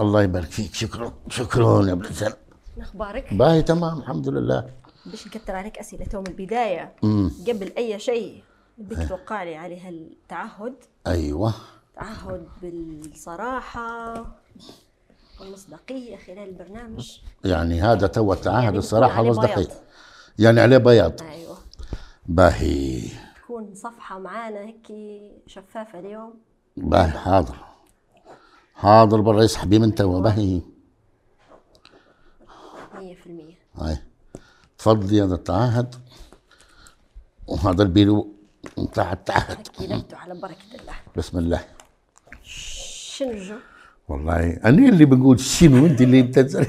الله يبارك فيك. شكرا. شكرا يا بلسان أخبارك؟ باهي تمام الحمد لله. باش نكتر عليك أسئلة تو من البداية. امم قبل أي شيء بدك توقع لي على هالتعهد أيوه. تعهد بالصراحة والمصداقيه خلال البرنامج؟ يعني هذا تو التعهد يعني الصراحة والمصداقيه يعني عليه بياض. أيوه. باهي. تكون صفحة معانا هيك شفافة اليوم؟ باهي حاضر. حاضر برا يسحبي من توا باهي 100% هاي. تفضلي هذا التعهد وهذا البيلو بتاع التعهد. لبتوا على بركة الله. بسم الله. شنو الجو؟ والله أنا اللي بقول شنو أنت اللي بتسال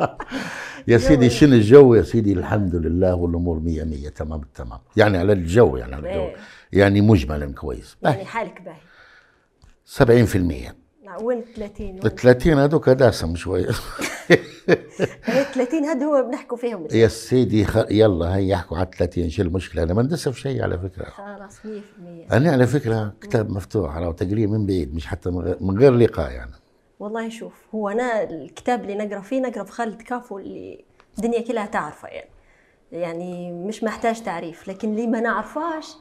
يا سيدي شنو الجو يا سيدي؟ الحمد لله والأمور مية مية تمام التمام يعني على الجو يعني على الجو. إيه. يعني مجملا كويس. يعني حالك باهي. 70% لا، وين 30 وين؟ ال 30 هذوك داسم شوية. هي 30 هذا هو بنحكوا فيهم. يا سيدي خ... يلا هي يحكوا على 30 شو المشكلة؟ أنا ما ندسف شيء على فكرة. خلاص 100% أنا على فكرة كتاب مفتوح على تقريب من بعيد مش حتى من غير, من غير لقاء يعني. والله شوف هو أنا الكتاب اللي نقرأ فيه نقرأ في خالد كافو اللي الدنيا كلها تعرفه يعني. يعني مش محتاج تعريف لكن اللي ما نعرفاش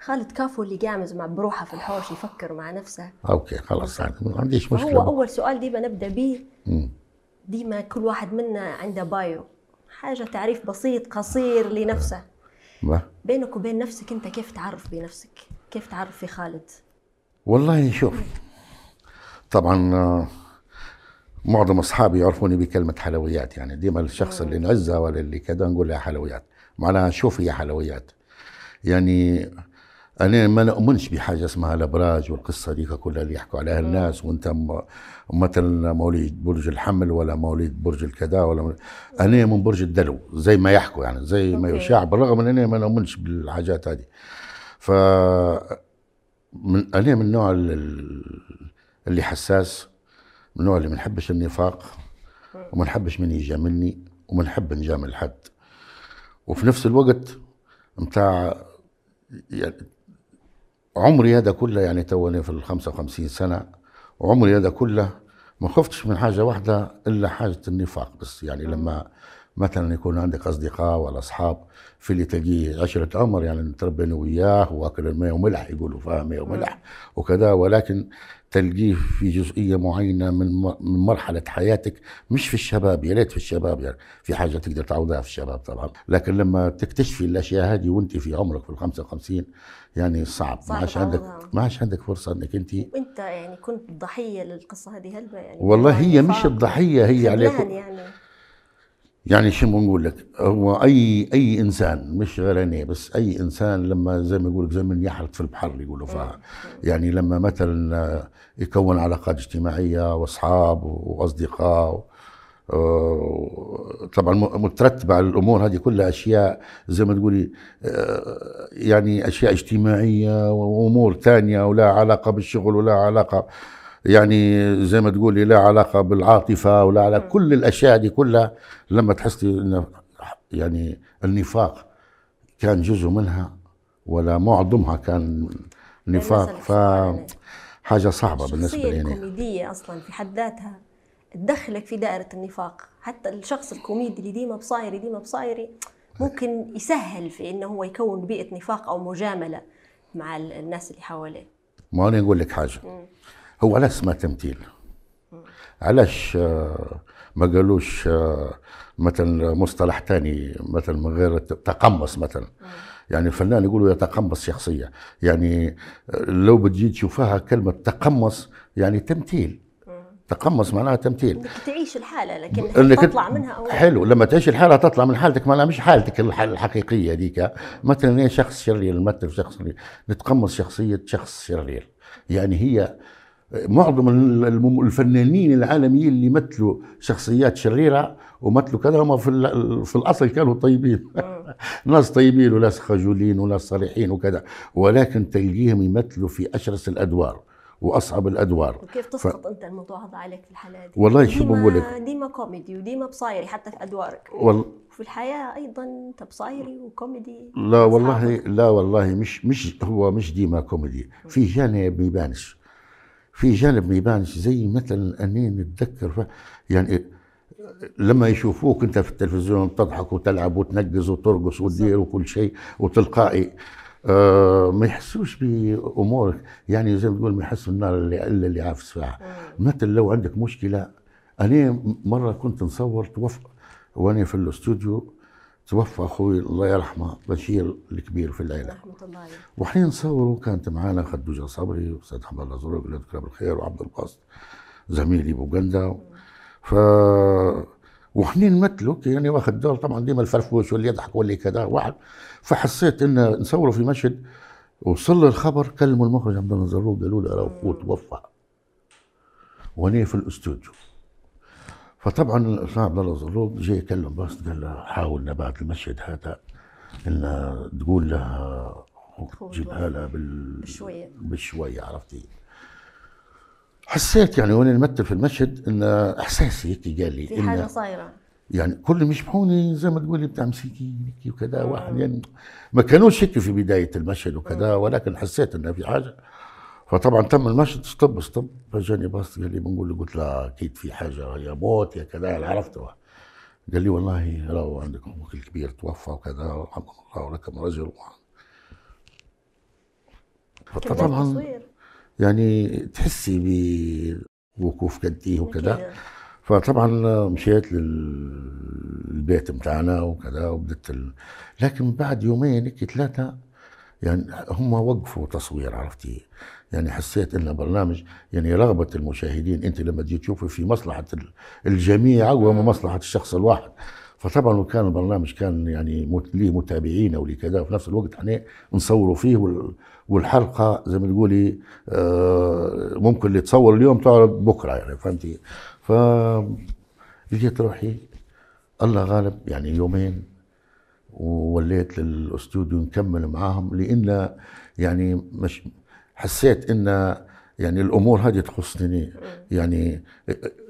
خالد كافو اللي قاعد مع بروحه في الحوش يفكر مع نفسه. okay خلاص يعني ما عنديش مشكلة. أول سؤال ديما نبدأ به. ديما كل واحد منا عنده bio. حاجة تعريف بسيط قصير لنفسه. ما. بينك وبين نفسك أنت كيف تعرف بنفسك؟ كيف تعرف في خالد؟ والله شوف طبعا آه، معظم أصحابي يعرفوني بكلمة حلويات يعني ديما الشخص اللي نعزه ولا اللي كذا نقول له حلويات. معناها شوف هي حلويات. يعني أنا ما نؤمنش بحاجة اسمها الأبراج والقصة ديك كلها اللي يحكوا عليها الناس وأنت مثلا مواليد برج الحمل ولا مواليد برج الكذا ولا أنا من برج الدلو زي ما يحكوا يعني زي ما. يشاع بالرغم من اني ما نؤمنش بالحاجات هذه. ف من أنا من النوع ال- ال- اللي حساس من النوع اللي ما نحبش النفاق وما نحبش من يجاملني وما نحب نجامل حد وفي نفس الوقت متاع يعني عمري هذا كله يعني توني في ال 55 سنة وعمري هذا كله ما خفتش من حاجة واحدة إلا حاجة النفاق بس يعني لما مثلا يكون عندك أصدقاء ولا أصحاب في اللي تلاقيه عشرة عمر يعني نتربى أنا وياه وأكل الماء وملح يقولوا فيها ماء وملح وكذا. ولكن تلقيه في جزئية معينة من من مرحلة حياتك مش في الشباب يا ريت في الشباب يعني في حاجة تقدر تعوضها في الشباب طبعا. لكن لما تكتشفي الأشياء هذه وأنت في عمرك في ال 55 يعني صعب. ما صعب عادش عندك تعوضها. ما عادش عندك فرصة إنك أنت وأنت يعني كنت ضحية للقصة هذه هلبة يعني والله هي مش النفاق الضحية هي عليك يعني. يعني شو بنقول لك؟ هو أي أي إنسان مش غير أنا بس أي إنسان لما زي ما يقول لك زي من يحرق في البحر يقولوا فيها. يعني لما مثلا آه، يكون علاقات اجتماعية وأصحاب وأصدقاء آه، طبعا مترتبة على الأمور هذه كلها أشياء زي ما تقولي آه، يعني أشياء اجتماعية وأمور ثانية ولا علاقة بالشغل ولا علاقة يعني زي ما تقولي لا علاقة بالعاطفة ولا على كل الأشياء دي كلها لما تحسي إن يعني النفاق كان جزء منها ولا معظمها كان نفاق ف حاجة صعبة بالنسبة لي. أنا. الكوميدية أصلا في حد ذاتها تدخلك في دائرة النفاق. حتى الشخص الكوميدي اللي ديما بصايري ديما بصايري ممكن يسهل في إنه هو يكون بيئة نفاق أو مجاملة مع ال- الناس اللي حواليه. ما أنا أقول لك حاجة. هو علاش اسمه تمثيل علاش آه، ما قالوش آه، مثلا مصطلح تاني مثلا من غير تقمص مثلا. يعني الفنان يقولوا يتقمص شخصية. يعني آه، لو بتجي تشوفها كلمة تقمص يعني تمثيل تقمص معناها تمثيل إنك تعيش الحالة لكن إنك تطلع منها أو لا؟ حلو لما تعيش الحالة تطلع من حالتك معناها مش حالتك الح- الحقيقية ديك مثلا شخص شرير نمثل شخص شرير. نتقمص شخصية شخص شرير. يعني هي معظم الفنانين العالميين اللي مثلوا شخصيات شريرة ومثلوا كذا هم في في الأصل كانوا طيبين. ناس طيبين وناس خجولين وناس صريحين وكذا ولكن تلقيهم يمثلوا في أشرس الأدوار وأصعب الأدوار. وكيف تسقط أنت الموضوع هذا عليك في الحالة دي والله شو بقول لك ديما كوميدي وديما بصايري حتى في أدوارك. وال وفي الحياة أيضا أنت بصايري وكوميدي. لا والله. لا والله مش مش هو مش ديما كوميدي. في جانب ما يبانش في جانب ما يبانش زي مثلا أني نتذكر يعني لما يشوفوك أنت في التلفزيون تضحك وتلعب وتنقز وترقص وتدير وكل شيء وتلقائي آه ما يحسوش بأمورك. يعني زي ما تقول ما يحسوا النار اللي إلا اللي عافس فيها مثل لو عندك مشكلة أنا مرة كنت نصور توفى وأنا في الأستوديو توفى أخوي الله يرحمه بشير الكبير في العيلة. رحمة الله وحين نصوروا كانت معانا خدوجة صبري واستاذ حمد الله زروق الله يذكره بالخير وعبد الباسط زميلي بوغندا ف وحنين نمثلوا يعني واخد دور طبعا ديما الفرفوش واللي يضحك واللي كذا واحد. فحسيت إن نصوروا في مشهد وصل الخبر كلموا المخرج عبد الله زروق قالوا له راه فوت توفى. وأنا في الأستوديو. فطبعا الاستاذ عبد الله زروق جاي يكلم باص قال له حاول بعد المشهد هذا إن تقول لها تجيبها لها بال... بشوية. بشوية عرفتي؟ حسيت يعني وأنا نمثل في المشهد إن احساسي هيك قال لي في حاجة صايرة. يعني كل اللي يشبحوني زي ما تقولي بتاع مسكين وكذا واحد يعني ما كانوش هيك في بداية المشهد وكذا ولكن حسيت إنه في حاجة. فطبعا تم المشهد ستوب ستوب. فجاني باص قال لي بنقول له قلت له أكيد في حاجة يا موت يا كذا عرفته قال لي والله لو عندك أخوك الكبير توفى وكذا رحمه الله ولكم رجل فطبعا يعني تحسي بوقوف جدي وكذا. فطبعا مشيت للبيت بتاعنا وكذا وبدت ال... لكن بعد يومين هيك ثلاثة يعني هم وقفوا تصوير عرفتي. يعني حسيت ان برنامج يعني رغبة المشاهدين أنت لما تجي تشوفي في مصلحة ال- الجميع من مصلحة الشخص الواحد. فطبعا وكان البرنامج كان يعني ليه متابعين ولي كذا وفي نفس الوقت إحنا نصوروا فيه وال- والحلقة زي ما تقولي آه، ممكن اللي تصور اليوم تعرض بكرة يعني فهمتي؟ ف جيت روحي الله غالب يعني يومين ووليت للأستوديو نكمل معاهم لأن يعني مش حسيت إن يعني الأمور هذه تخصني. يعني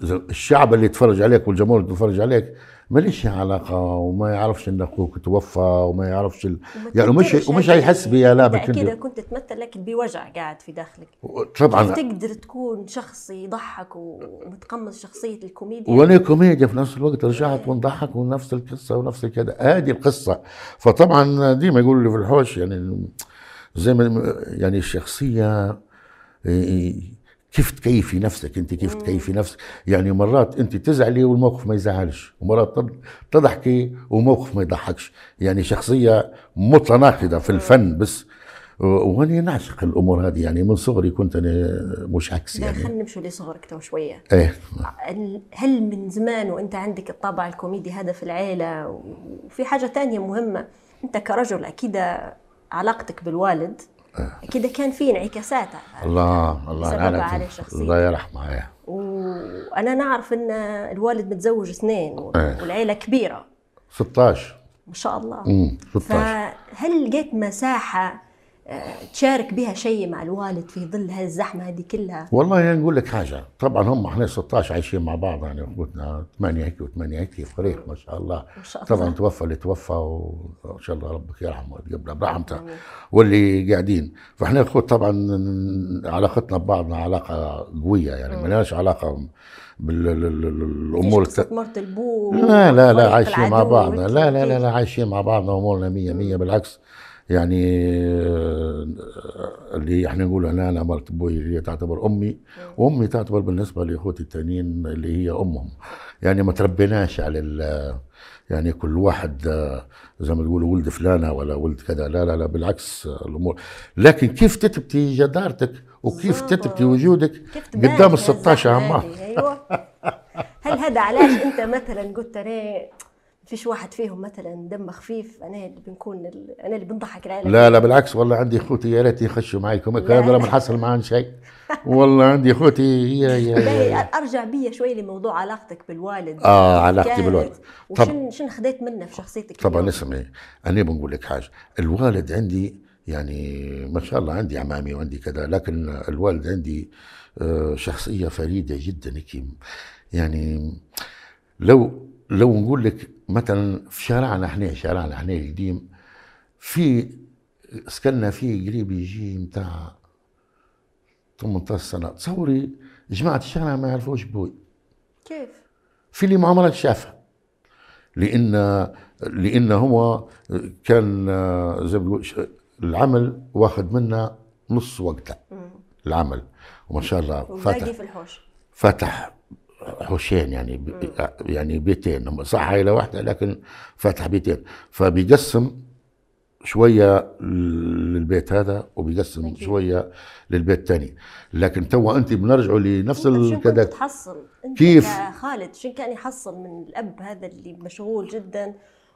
الشعب اللي يتفرج عليك والجمهور اللي يتفرج عليك ماليش علاقة وما يعرفش إن أخوك توفى وما يعرفش ال... يعني تقدرش ومش هيك- هيحس بيا لا انت أكيد كنت تمثل لكن بوجع قاعد في داخلك. طبعا. تقدر تكون شخص يضحك ومتقمص شخصية الكوميديا؟ وأنا كوميديا في نفس الوقت رجعت ونضحك ونفس القصة ونفس كذا هذه القصة. فطبعا ديما يقولوا لي في الحوش يعني زي ما يعني الشخصية إيه، كيف تكيفي نفسك انت؟ كيف تكيفي نفسك؟ يعني مرات انت تزعلي والموقف ما يزعلش ومرات تض- تضحكي وموقف ما يضحكش. يعني شخصية متناقضة في الفن بس وأنا نعشق الأمور هذه. يعني من صغري كنت أنا مش عكس يعني. خلينا نمشوا لصغرك تو شوية. إيه. هل من زمان وأنت عندك الطابع الكوميدي هذا في العيلة؟ وفي حاجة تانية مهمة. أنت كرجل أكيد علاقتك بالوالد أكيد كان في انعكاسات الله الله يعلم. على شخصيتك. الله يرحمه إيه. وأنا نعرف إن الوالد متزوج اثنين إيه. والعيلة كبيرة 16 ما شاء الله امم 16 فهل لقيت مساحة تشارك بها شيء مع الوالد في ظل هذه الزحمه هذه كلها؟ والله يعني نقول لك حاجة. طبعا هم إحنا 16 عايشين مع بعض يعني أخوتنا ثمانية هيك وثمانية هيك فريق ما شاء الله. ما شاء الله. طبعا توفى اللي توفى وإن شاء الله ربك يرحمه ويتقبله برحمته. واللي قاعدين. فإحنا أخوت طبعا علاقتنا ببعضنا علاقة قوية يعني ما لناش علاقة بالامور قصة مرت البو لا لا لا عايشين مع بعضنا. لا لا لا؟ لا عايشين مع بعضنا أمورنا مية مية بالعكس. يعني آه، اللي إحنا نقول أنا أنا مرت أبوي اللي هي تعتبر أمي. وأمي تعتبر بالنسبة لإخوتي التانيين اللي هي أمهم. يعني ما تربيناش على ال- يعني كل واحد آه، زي ما تقولوا ولد فلانة ولا ولد كذا. لا لا لا بالعكس آه، الأمور. لكن كيف تثبتي جدارتك وكيف. تثبتي وجودك قدام ال في 16 هالزحمة عمار؟ أيوه. هل هذا علاش أنت مثلا قلت أنا فيش واحد فيهم مثلا دمه خفيف أنا اللي بنكون ال- أنا اللي بنضحك العيلة لا لا بالعكس والله عندي إخوتي يا ريت يخشوا معي كم كان لا. ما حصل معهم شيء والله عندي إخوتي يا يا يا. أرجع بيا شوي لموضوع علاقتك بالوالد آه، علاقتي بالوالد. وشن شن خديت منه في شخصيتك طبعا؟ اسمعي أنا بنقول لك حاجة الوالد عندي يعني ما شاء الله عندي عمامي وعندي كذا لكن الوالد عندي آه، شخصية فريدة جدا يعني لو لو نقول لك مثلا في شارعنا إحنا شارعنا إحنا القديم في سكننا فيه قريب يجي متاع 18 سنة. تصوري جماعة الشارع ما يعرفوش بوي. كيف؟ في اللي ما عمرك شافها لأن لأن هو كان زي العمل واخد منا نص وقته. العمل. وما شاء الله فتح. في الحوش. فتح. حوشين يعني ب- يعني بيتين. صح عائله واحدة لكن فتح بيتين. فبيقسم شوية للبيت هذا وبيقسم أكيد. شوية للبيت الثاني لكن تو أنت بنرجعوا لنفس الكذا تحصل؟ أنت كيف؟ خالد شو كان يحصل من الأب هذا اللي مشغول جدا؟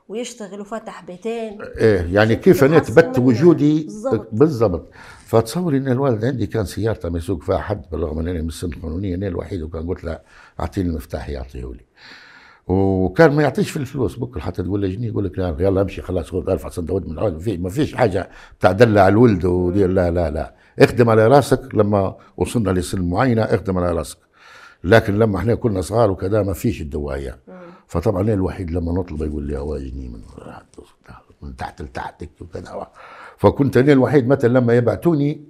ويشتغل وفتح بيتين. إيه يعني كيف أنا اثبت. وجودي؟ بالضبط. فتصوري إن الوالد عندي كان سيارته ما يسوق فيها حد بالرغم إن أنا من السن القانونية أنا الوحيد وكان قلت له أعطيني المفتاح يعطيه لي. وكان ما يعطيش في الفلوس بكرة حتى تقول له جنيه يقول لك لا يلا امشي خلاص خذ أرفع صندوق من العود. ما في ما فيش حاجة بتاع دلع الولد ودير لا لا لا. اخدم على راسك لما وصلنا لسن معينة اخدم على راسك. لكن لما إحنا كنا صغار وكذا ما فيش الدواية. فطبعا أنا الوحيد لما نطلب يقول لي اواجني من من تحت لتحتك وكذا فكنت أنا الوحيد مثلا لما يبعتوني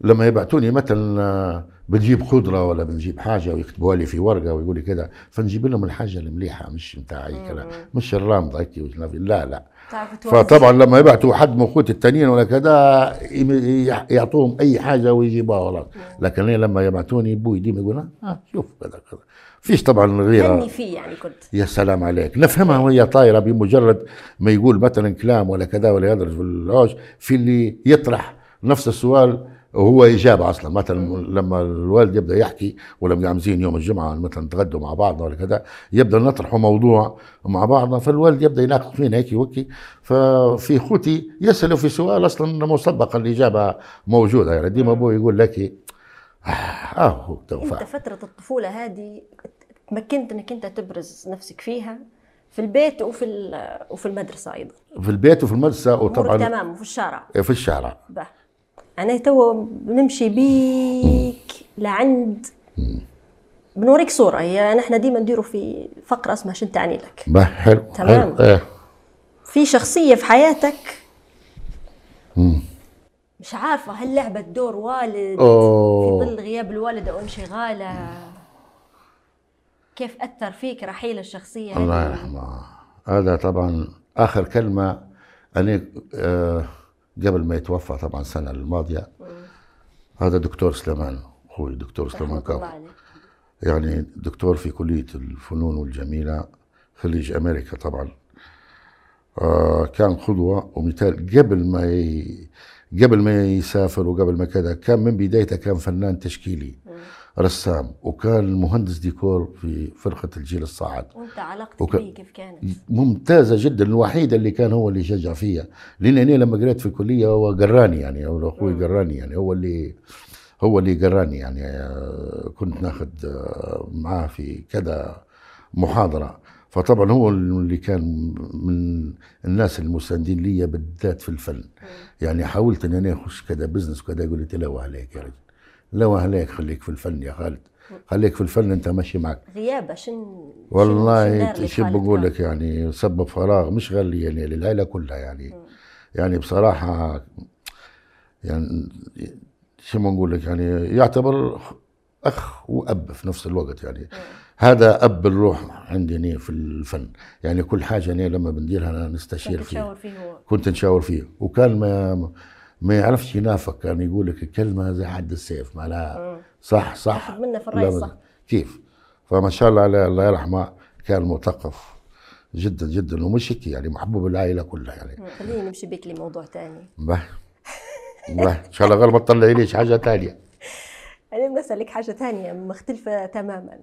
لما يبعتوني مثلا آه، بنجيب خضرة ولا بنجيب حاجة ويكتبوها لي في ورقة ويقول لي كذا فنجيب لهم الحاجة المليحة مش بتاع أي كلام مش الرامضه هيك لا لا. فطبعا لما يبعتوا حد من أخوتي التانيين ولا كذا يعطوهم أي حاجة ويجيبوها لكن لما يبعتوني أبوي ديما يقول آه شوف كذا كذا فيش طبعا غيره هني فيه يعني كنت. يا سلام عليك. نفهمها وهي طايرة بمجرد ما يقول مثلا كلام ولا كذا ولا يدرس في العوش في اللي يطرح نفس السؤال وهو إجابة أصلا. مثلا لما الوالد يبدأ يحكي ولا مقامزين يوم الجمعة مثلا نتغدوا مع بعضنا ولا كذا يبدأ نطرحوا موضوع مع بعضنا فالوالد يبدأ يناقش فينا هيك وكي ففي اخوتي يسألوا في سؤال أصلا مسبقا الإجابة موجودة. يعني ديما أبوي يقول لك آه انت توفى فترة الطفولة هذه تمكنت انك انت تبرز نفسك فيها في البيت وفي وفي المدرسة أيضا. في البيت وفي المدرسة وطبعا تمام وفي الشارع. في الشارع. به يعني تو بنمشي بيك لعند. بنوريك صورة هي نحن ديما نديروا في فقرة اسمها شن تعني لك. حلو تمام. حلو. إيه. في شخصية في حياتك. مش عارفة هل لعبت دور والد أوه. في ظل غياب الوالد أو انشغاله؟ كيف أثر فيك رحيل الشخصية؟ الله يرحمه. هذا طبعا آخر كلمة. أنا آه، قبل ما يتوفى طبعا السنة الماضية. هذا دكتور سليمان أخوي دكتور سليمان كاف يعني دكتور في كلية الفنون والجميلة خريج أمريكا طبعا. آه كان قدوه ومثال قبل ما ي... قبل ما يسافر وقبل ما كذا كان من بدايته كان فنان تشكيلي رسام وكان مهندس ديكور في فرقة الجيل الصاعد. وانت علاقتك وك- بيه كيف كانت؟ ممتازة جدا الوحيده اللي كان هو اللي يشجع فيها. لأن أنا لما قريت في الكلية هو قراني يعني هو أخوي قراني يعني هو اللي هو اللي قراني يعني. كنت ناخذ آه، معاه في كذا محاضرة. فطبعا هو اللي كان من الناس المساندين لي بالذات في الفن. يعني حاولت إن أنا أخش كذا بزنس وكذا يقول لي لا عليك يا رجل لا عليك خليك في الفن يا خالد. خليك في الفن أنت ماشي معك. غيابة شن والله شو بقول؟ لك يعني سبب فراغ مش غير لي يعني للعيلة كلها يعني. يعني بصراحة يعني شو ما نقول لك يعني يعتبر أخ وأب في نفس الوقت يعني. هذا أب الروح عندي في الفن. يعني كل حاجة أنا لما بنديرها أنا نستشير كنت فيه هو. كنت نشاور فيه. وكان ما ما يعرفش ينافق. كان يقول لك الكلمة زي حد السيف. معناها صح صح. منه في الرأي لا، الصح. كيف؟ فما شاء الله عليه الله يرحمه كان مثقف جدا جدا. ومش هيك يعني محبوب العائلة كلها يعني. خليني نمشي بيك لموضوع به إن شاء الله غير ما تطلعي ليش حاجة ثانية أنا بسألك حاجة تانية مختلفة تماما.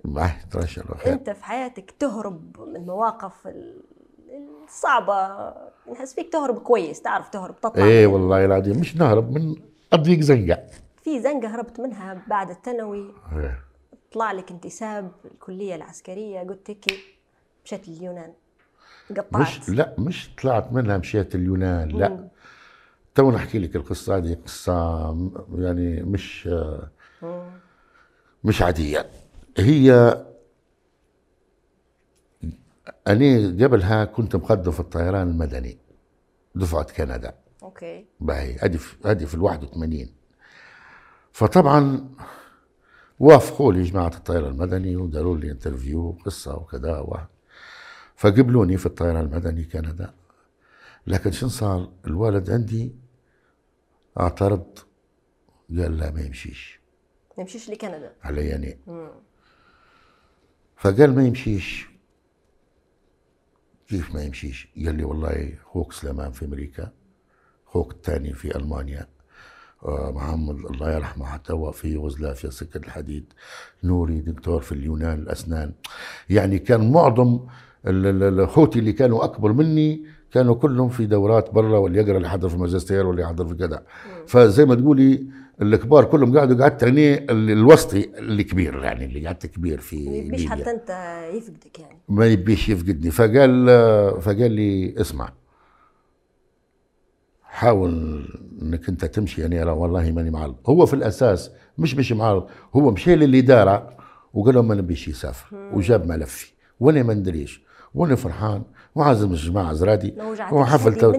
أنت في حياتك تهرب من مواقف ال- الصعبة. نحس فيك تهرب كويس تعرف تهرب تطلع من- والله العظيم مش نهرب من اضيق زنقة. في زنقة هربت منها بعد الثانوي. إيه. طلع لك انتساب الكلية العسكرية قلت هيك مشيت لليونان. قطعت. مش لا مش طلعت منها مشيت اليونان لا. تو نحكي لك القصة هذه قصة م- يعني مش مش عادية. هي أنا قبلها كنت مقدم في الطيران المدني دفعة كندا. okay. باهي هذه في هذه في ال 81 فطبعا وافقوا لي جماعة الطيران المدني وداروا لي interview قصة وكذا و... فقبلوني في الطيران المدني كندا. لكن شن صار؟ الوالد عندي اعترض قال لا ما يمشيش. ما يمشيش لكندا. علي يعني. فقال ما يمشيش. كيف ما يمشيش؟ قال لي والله أخوك سليمان في أمريكا أخوك الثاني في ألمانيا. آه، محمد الله يرحمه حتى هو في يوغوسلافيا سكة الحديد. نوري دكتور في اليونان الأسنان. يعني كان معظم ال- ال- الاخوتي اللي كانوا أكبر مني كانوا كلهم في دورات برا واللي يقرأ اللي يحضر في الماجستير واللي يحضر في كذا. فزي ما تقولي الكبار كلهم قعدوا قعدت يعني ال- الوسطي الكبير يعني اللي قعدت كبير في ما يبيش. حتى انت يفقدك يعني. ما يبيش يفقدني. فقال فقال لي اسمع حاول انك انت تمشي يعني لا والله ماني معارض هو في الأساس مش مش معارض هو مشي للإدارة وقال لهم ما نبيش يسافر وجاب ملفي. وأنا ما ندريش وأنا فرحان وعازم الجماعة زرادي وحفل تو...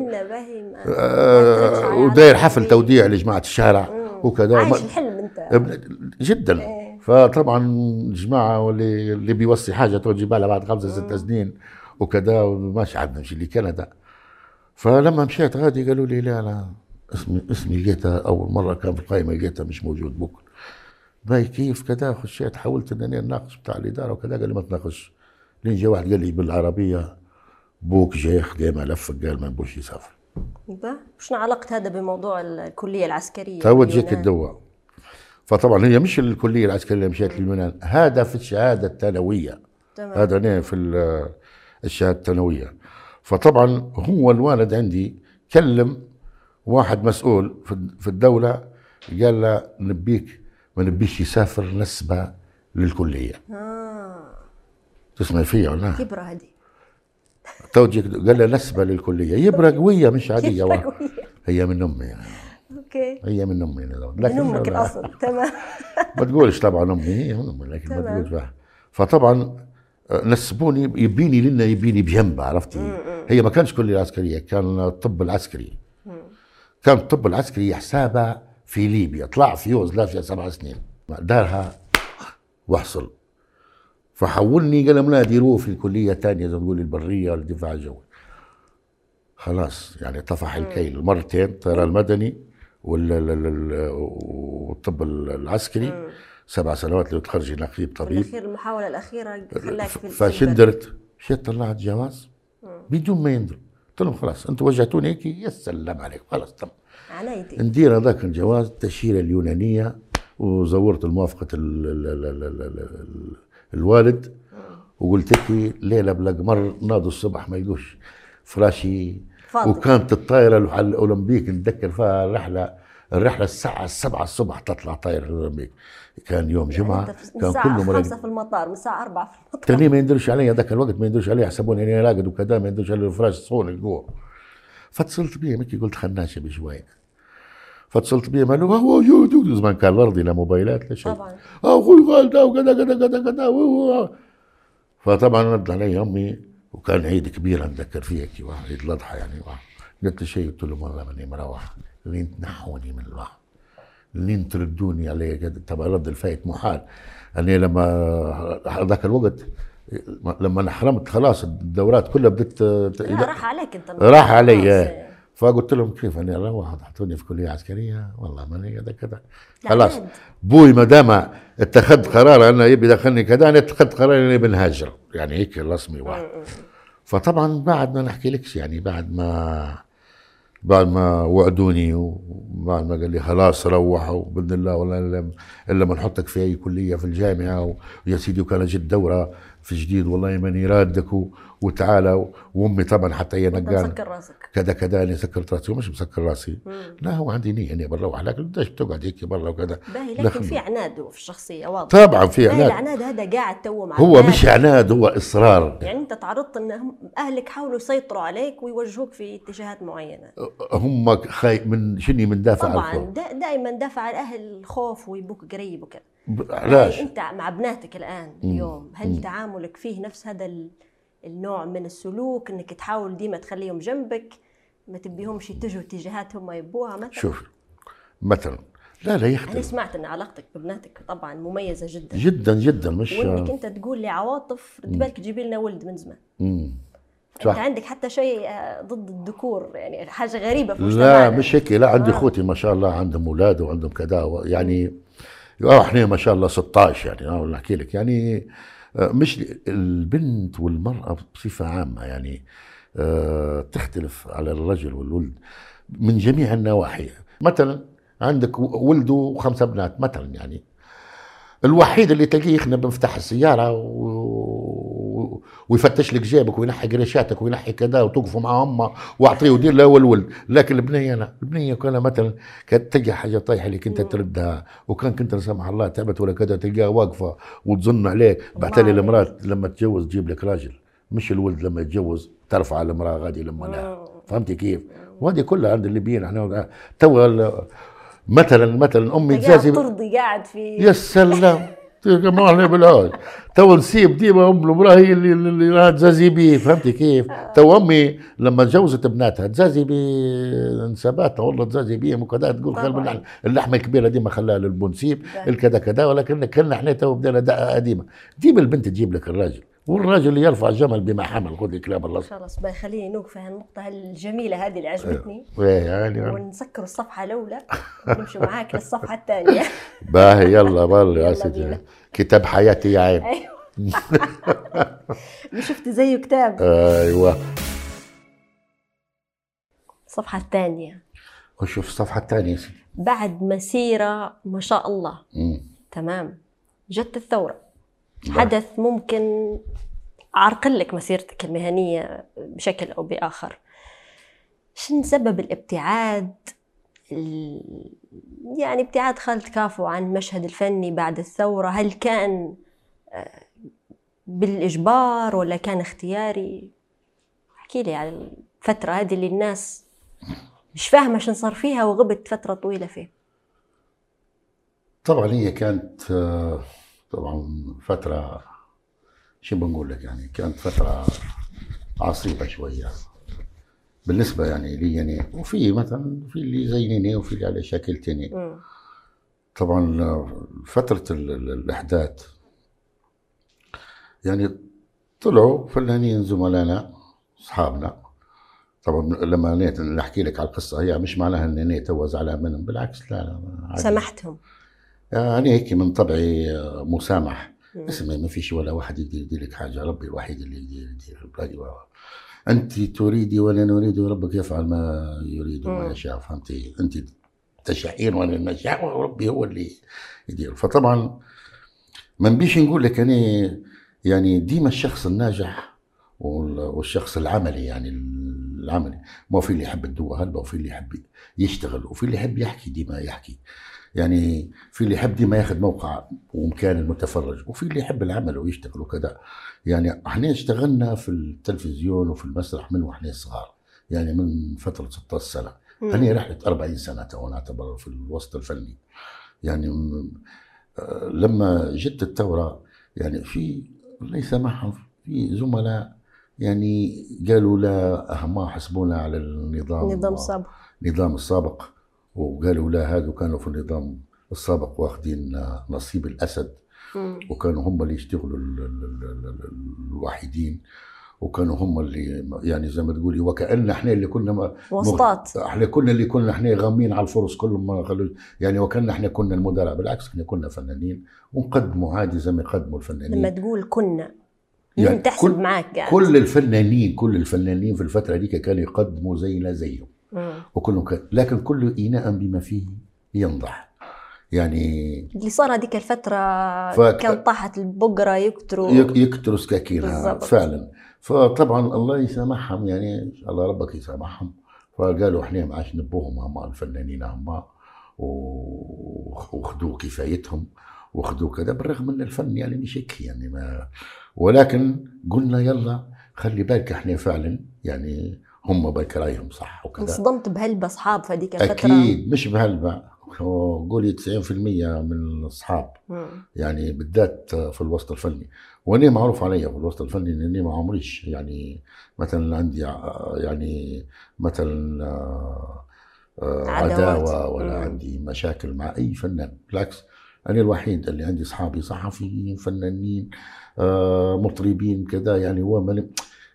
آه وداير حفل. توديع لجماعة الشارع. وكذا. عايش الحلم أنت. جدا. إيه. فطبعا الجماعة واللي اللي بيوصي حاجة توجي بالها بعد خمسة ست سنين وكذا وماشي عاد نمشي لكندا. فلما مشيت غادي قالوا لي لا لا اسمي اسمي لقيتها أول مرة كان في القائمه لقيتها مش موجود بكره باي كيف كذا خشيت حاولت إنني أناقش بتاع الإدارة وكذا قال لي ما تناقش. لين جا واحد قال لي بالعربية بوك جاي ياخذ ملف قال ما نبوش يسافر. شنو علاقة هذا بموضوع الكلية العسكرية توجهك باليونان؟ الدواء. فطبعا هي مش الكلية العسكرية اللي مشيت لليونان هذا في الشهادة الثانوية. تمام. هذا أنا في ال- الشهادة الثانوية. فطبعا هو الوالد عندي كلم واحد مسؤول في الدولة قال له نبيك ما نبيش يسافر نسبة للكلية. آه. تسمع فيها ولا؟ لا؟ كبرة هذه. توجهك قال له نسبة للكلية. يبرى قويه مش عادية. هي من أمي يعني. أوكي. هي من أمي أنا. من أمك لا- الأصل. تمام. ما تقولش طبعا أمي هي من أمي لكن ما. تقولش. فطبعا آه، نسبوني يبيني لنا يبيني بجنبها عرفتي؟ هي ما كانش كلية عسكرية كان الطب العسكري. كان الطب العسكري حسابها في ليبيا. طلع في يوغوسلافيا سبع سنين. دارها واحصل فحولني قال لهم لا ديروه في الكلية الثانية زي ما تقول البرية ولا الدفاع الجوي. خلاص يعني طفح الكيل مرتين الطيران المدني وال- ال- ال- ال- والطب العسكري. سبع سنوات لو تخرجي نقيب طبيب. بالاخير المحاولة الأخيرة خلاك في فشندرت مشيت طلعت جواز؟ بدون ما يندر قلت لهم خلاص أنتم وجهتوني هيك؟ يا سلام عليكم. خلاص تم عنايتي ندير هذاك الجواز التأشيرة اليونانية وزورت الموافقة ال ال ال ال ال ال ال الوالد وقلت لك ليلة بلا قمر ناضوا الصبح ما يلقوش فراشي فاضي. وكانت الطائرة الح- الأولمبيك نتذكر فيها الرحلة الرحلة الساعة السبعة الصبح تطلع طائرة الأولمبيك. كان يوم جمعة أنت في- من كان كله مرقد خمسة في المطار من الساعة أربعة في المطار. تاني ما يندرش علي هذاك الوقت ما يندرش علي يحسبوني أني راقد وكذا ما يندرش علي الفراش صون الجوع فاتصلت بيه مكي قلت خناشه بشوية. فاتصلت بيه قال له هو موجود زمان كان الارضي لا موبايلات لا شيء. طبعا. أخوي خالده وكذا كذا كذا كذا فطبعا رد علي أمي وكان عيد كبير أتذكر فيه واحد عيد الأضحى يعني. قلت له شيء قلت له والله ماني مروح لين تنحوني من الواحد لين تردوني علي طبعا رد الفايت محال. أنا لما ذاك الوقت لما أنا حرمت خلاص الدورات كلها بدت راح عليك أنت. راح علي. فقلت لهم كيف أني أروح حطوني في كلية عسكرية. والله ماني كذا كذا لا خلاص. بوي ما دام اتخذت قرار أنه يبي يدخلني كذا أنا اتخذت قرار أني بنهاجر يعني هيك رسمي واحد. فطبعا بعد ما نحكي لكش يعني بعد ما بعد ما وعدوني وبعد ما قال لي خلاص روحوا بإذن الله ولا إلا ما نحطك في أي كلية في الجامعة ويا سيدي وكان جت دورة. في جديد والله ماني رادك وتعالى وأمي طبعا حتى هي نقال مسكر راسك. كذا كذا أنا سكرت راسي ومش مسكر راسي. لا هو عندي نية اني بروح لكن ليش بتقعد هيك برا وكذا؟ باهي لكن. في عناد في الشخصية واضح. طبعا في عناد. العناد هذا قاعد تو مع هو. مش عناد هو إصرار. يعني أنت تعرضت إن أهلك حاولوا يسيطروا عليك ويوجهوك في اتجاهات معينة. هم خاي من شني من دافع طبعا دائما دافع الأهل الخوف ويبوك قريب وكذا. علاش انت مع ابناتك الآن اليوم هل تعاملك فيه نفس هذا ال- النوع من السلوك انك تحاول ديما تخليهم جنبك ما تبيهمش يتجهوا اتجاهات هم يبوها مثلا؟ شوف مثلا لا لا أنا يختلف سمعت إن علاقتك ببناتك طبعا مميزة جدا. جدا جدا مش وإنك أنت تقول لي عواطف رد بالك تجيبي لنا ولد من زمان. مم. أنت صح. عندك حتى شيء آه، ضد الذكور يعني حاجة غريبة في لا مش هيك. لا عندي آه. أخوتي ما شاء الله عندهم أولاد وعندهم كذا يعني إحنا ما شاء الله 16 يعني آه ولا أحكي لك. يعني آه، مش البنت والمرأة بصفة عامة يعني آه، تختلف على الرجل والولد من جميع النواحي. مثلا عندك و- ولد وخمسة بنات مثلا يعني. الوحيد اللي تلاقيه يخنق بمفتاح السيارة و... ويفتش لك جيبك وينحي قريشاتك وينحي كذا وتوقفوا مع أمة وأعطيه ودير له والولد. لكن البنية لا. البنية كان مثلا كانت تلقى حاجة طايحة اللي كنت تردها. وكان كنت لا سمح الله تعبت ولا كذا تلقاها واقفة وتظن عليك. بعتلي. المرأة لما تتجوز تجيب لك راجل. مش الولد لما يتجوز ترفع المرأة غادي لما لا. فهمتي كيف؟ وهذه كلها عند الليبيين. إحنا تو مثلا مثلا أمي تزازي ترضي قاعد في يا سلام. ما عليه بالعود تو نسيب ديما أم المراه هي اللي اللي راها تزازي بيه. فهمتي كيف؟ تو أمي لما تجوزت بناتها تزازي بنسباتها والله تزازي بيهم وكذا تقول. بالله اللحمة الكبيرة ديما خلاها للبنسيب. الكذا كذا. ولكن كنا إحنا تو بدينا قديمه جيب البنت تجيب لك الراجل. والراجل يرفع جمل بما حمل. خذ كلام الله. خلاص بقى خليني نوقف على النقطة الجميلة هذه اللي عجبتني. يعني ونسكر الصفحة الأولى ونمشي معاك للصفحة الثانية. باهي يلا والله يا سيدي. كتاب حياتي يا عين. أيوه. شفت زيه كتاب. أيوه. الصفحة الثانية. وشوف الصفحة الثانية يا سيدي؟ بعد مسيرة ما شاء الله. مم. تمام. جت الثورة. حدث ممكن عرقل لك مسيرتك المهنية بشكل أو بآخر. شن سبب الابتعاد ال- يعني ابتعاد خالد كافو عن المشهد الفني بعد الثورة؟ هل كان آه، بالإجبار ولا كان اختياري؟ احكي لي على الفترة هذه اللي الناس مش فاهمة شن صار فيها وغبت فترة طويلة فيه. طبعا هي كانت آه، طبعا فترة شو بنقول لك يعني كانت فترة عصيبة شوية. بالنسبة يعني لي يعني وفي مثلا في اللي زينني وفي اللي عليه شكلتني. طبعا فترة ال- ال- الإحداث. يعني طلعوا فنانين زملائنا أصحابنا. طبعا لما نيت نحكي لك على القصة هي مش معناها إني نيت هو زعلان منهم بالعكس لا لا. سمحتهم. أنا هيك من طبعي آه، مسامح. اسمع ما فيش ولا واحد يقدر يدير لك حاجة ربي الوحيد اللي يقدر يدير بلادي و- أنت تريدي وأنا نريد وربك يفعل ما يريد وما. يشاء. فهمتي أنت تشاءين وأنا نشاء وربي هو اللي يدير. فطبعا ما نبيش نقول لك أنا يعني ديما الشخص الناجح وال- والشخص العملي يعني العملي. ما في اللي يحب الدواء هلبة وفي اللي يحب يشتغل وفي اللي يحب يحكي ديما يحكي. يعني في اللي يحب ديما ياخذ موقع ومكان المتفرج وفي اللي يحب العمل ويشتغل وكذا. يعني إحنا اشتغلنا في التلفزيون وفي المسرح من وإحنا صغار يعني من فترة 16 سنة. مم. أنا رحلة 40 سنة تو نعتبر في الوسط الفني. يعني آه، لما جت الثورة يعني في الله يسامحهم في زملاء يعني قالوا لا ما حسبونا على النظام نظام سابق. النظام السابق. وقالوا لا هذا كانوا في النظام السابق واخدين نصيب الأسد. مم. وكانوا هم اللي يشتغلوا ال- ال- ال- ال- الوحيدين. وكانوا هم اللي يعني زي ما تقولي وكأن إحنا اللي كنا وسطات. إحنا كنا اللي كنا إحنا غامين على الفرص كلهم ما يعني وكأن إحنا كنا المدراء. بالعكس إحنا كنا فنانين ونقدموا عادي زي ما يقدموا الفنانين. لما تقول كنا يعني يعني تحسب كل- معاك قاعد. كل الفنانين كل الفنانين في الفترة دي كانوا يقدموا زينا زيهم. وكلهم كان لكن كل إناء بما فيه ينضح. يعني اللي صار هذيك الفترة فك- كان طاحت البقرة يكتروا. يك- يكتروا سكاكينها. فعلا. فطبعا الله يسامحهم يعني ان شاء الله ربك يسامحهم. فقالوا إحنا ما عادش نبوهم هم الفنانين هم و- وخذوا كفايتهم وخذوا كذا بالرغم ان الفن يعني مش هيك يعني ما. ولكن قلنا يلا خلي بالك إحنا فعلا يعني هم بالك رايهم صح وكذا. انصدمت بهلبة أصحاب في هذيك الفترة. أكيد مش بهالبا هو قولي 90% من الأصحاب. يعني بالذات في الوسط الفني. وأنا معروف علي في الوسط الفني إني ما عمريش. يعني مثلا عندي يعني مثلا آه،. عداوة ولا مم. عندي مشاكل مع أي فنان. بالعكس أنا الوحيد اللي عندي أصحابي صحفيين فنانين آه، مطربين كذا. يعني هو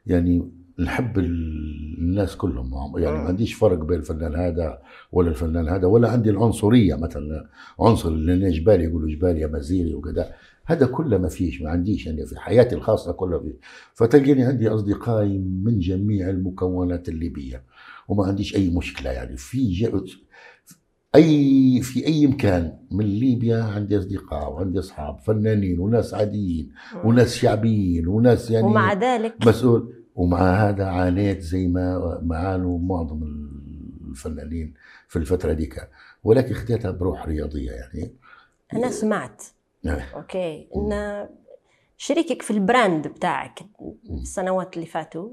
يعني نحب ال- الناس كلهم يعني ما مم. عنديش فرق بين الفنان هذا ولا الفنان هذا ولا عندي العنصرية مثلا عنصر اللي جبالي يقولوا جبالي مزيري وكذا. هذا كله ما فيش ما عنديش يعني في حياتي الخاصة كلها فيه. فتلقيني عندي أصدقائي من جميع المكونات الليبية وما عنديش أي مشكلة يعني. في. اي في أي مكان من ليبيا عندي أصدقاء وعندي أصحاب فنانين وناس عاديين وناس شعبيين وناس يعني ومع ذلك مسؤول. ومع هذا عانيت زي ما ما عانوا معظم الفنانين في الفترة ديك. ولكن خديتها بروح رياضية يعني. أنا سمعت. يعني okay. إن شريكك في ال brand بتاعك السنوات اللي فاتوا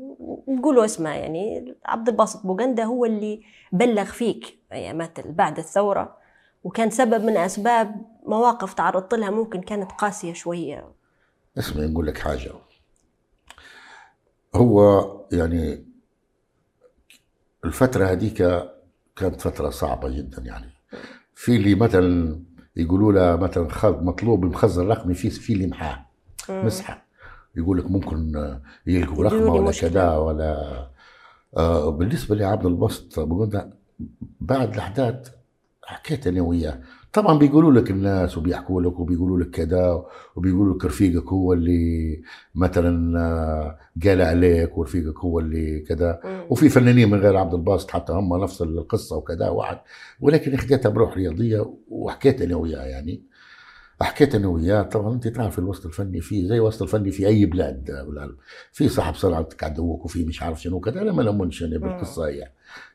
نقولوا اسمه يعني عبد الباسط بوغندا هو اللي بلغ فيك أيامات بعد الثورة وكان سبب من أسباب مواقف تعرضت لها ممكن كانت قاسية شوية. اسمعي نقول لك حاجة. هو يعني الفترة هذيك كانت فترة صعبة جدا يعني في اللي مثلا يقولوا له مثلا مطلوب مخزن رقمي في في اللي محاه. مسحة يقول لك ممكن يلقوا رقمة ولا. كذا ولا آه بالنسبة لعبد البسط بعد الأحداث حكيت أنا وياه طبعا بيقولوا لك الناس وبيحكوا لك وبيقولوا لك كذا وبيقولوا لك رفيقك هو اللي مثلا آه، قال عليك ورفيقك هو اللي كذا. وفي فنانين من غير عبد الباسط حتى هم نفس القصة وكذا واحد. ولكن خديتها بروح رياضية وحكيت أنا وياه يعني. حكيت أنا وياه. طبعا أنت تعرف الوسط الفني فيه زي الوسط الفني في أي بلاد بالعالم في صاحب صنعتك عدوك وفي مش عارف شنو كذا أنا ما لمنش أنا بالقصة هي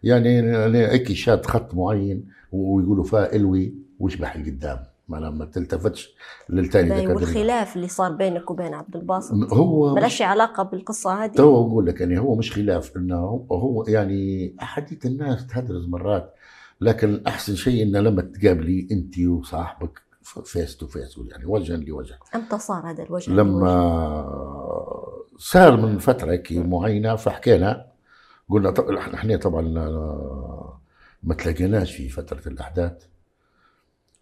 يعني أنا هيك شاد خط معين ويقولوا فيها إلوي. واشبح القدام ما ما تلتفتش للتاني كده. والخلاف اللي صار بينك وبين عبد الباسط هو ملاش علاقة بالقصة هذه. تو أقول لك يعني هو مش خلاف إنه هو- يعني أحاديث الناس تهدرز مرات لكن أحسن شيء انه لما تقابلي أنت وصاحبك face to face يعني وجها لوجه. إمتى صار هذا الوجه لما صار من فترة هيك معينة فحكينا قلنا طب إحنا طبعا ما تلاقيناش في فترة الأحداث.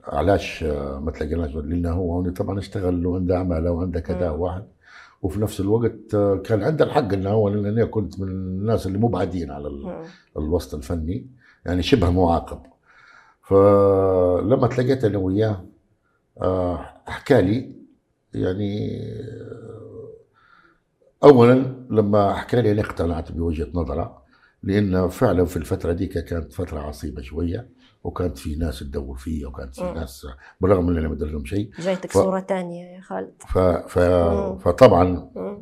علاش ما تلاقيناش لأنه هو طبعا اشتغل وعنده عمله وعنده كذا. واحد وفي نفس الوقت كان عنده الحق إنه هو لأن أنا كنت من الناس اللي مبعدين على ال- مم. الوسط الفني يعني شبه معاقب فلما تلاقيت أنا وياه آه، حكى لي يعني اولا لما حكى لي أنا اقتنعت بوجهة نظره لأن فعلا في الفترة دي كانت فترة عصيبة شوية وكانت في ناس تدور فيا وكانت في مم. ناس بالرغم إني ما أدري لهم شيء. جايتك ف- صورة ثانية يا خالد. ف... ف... فطبعا مم.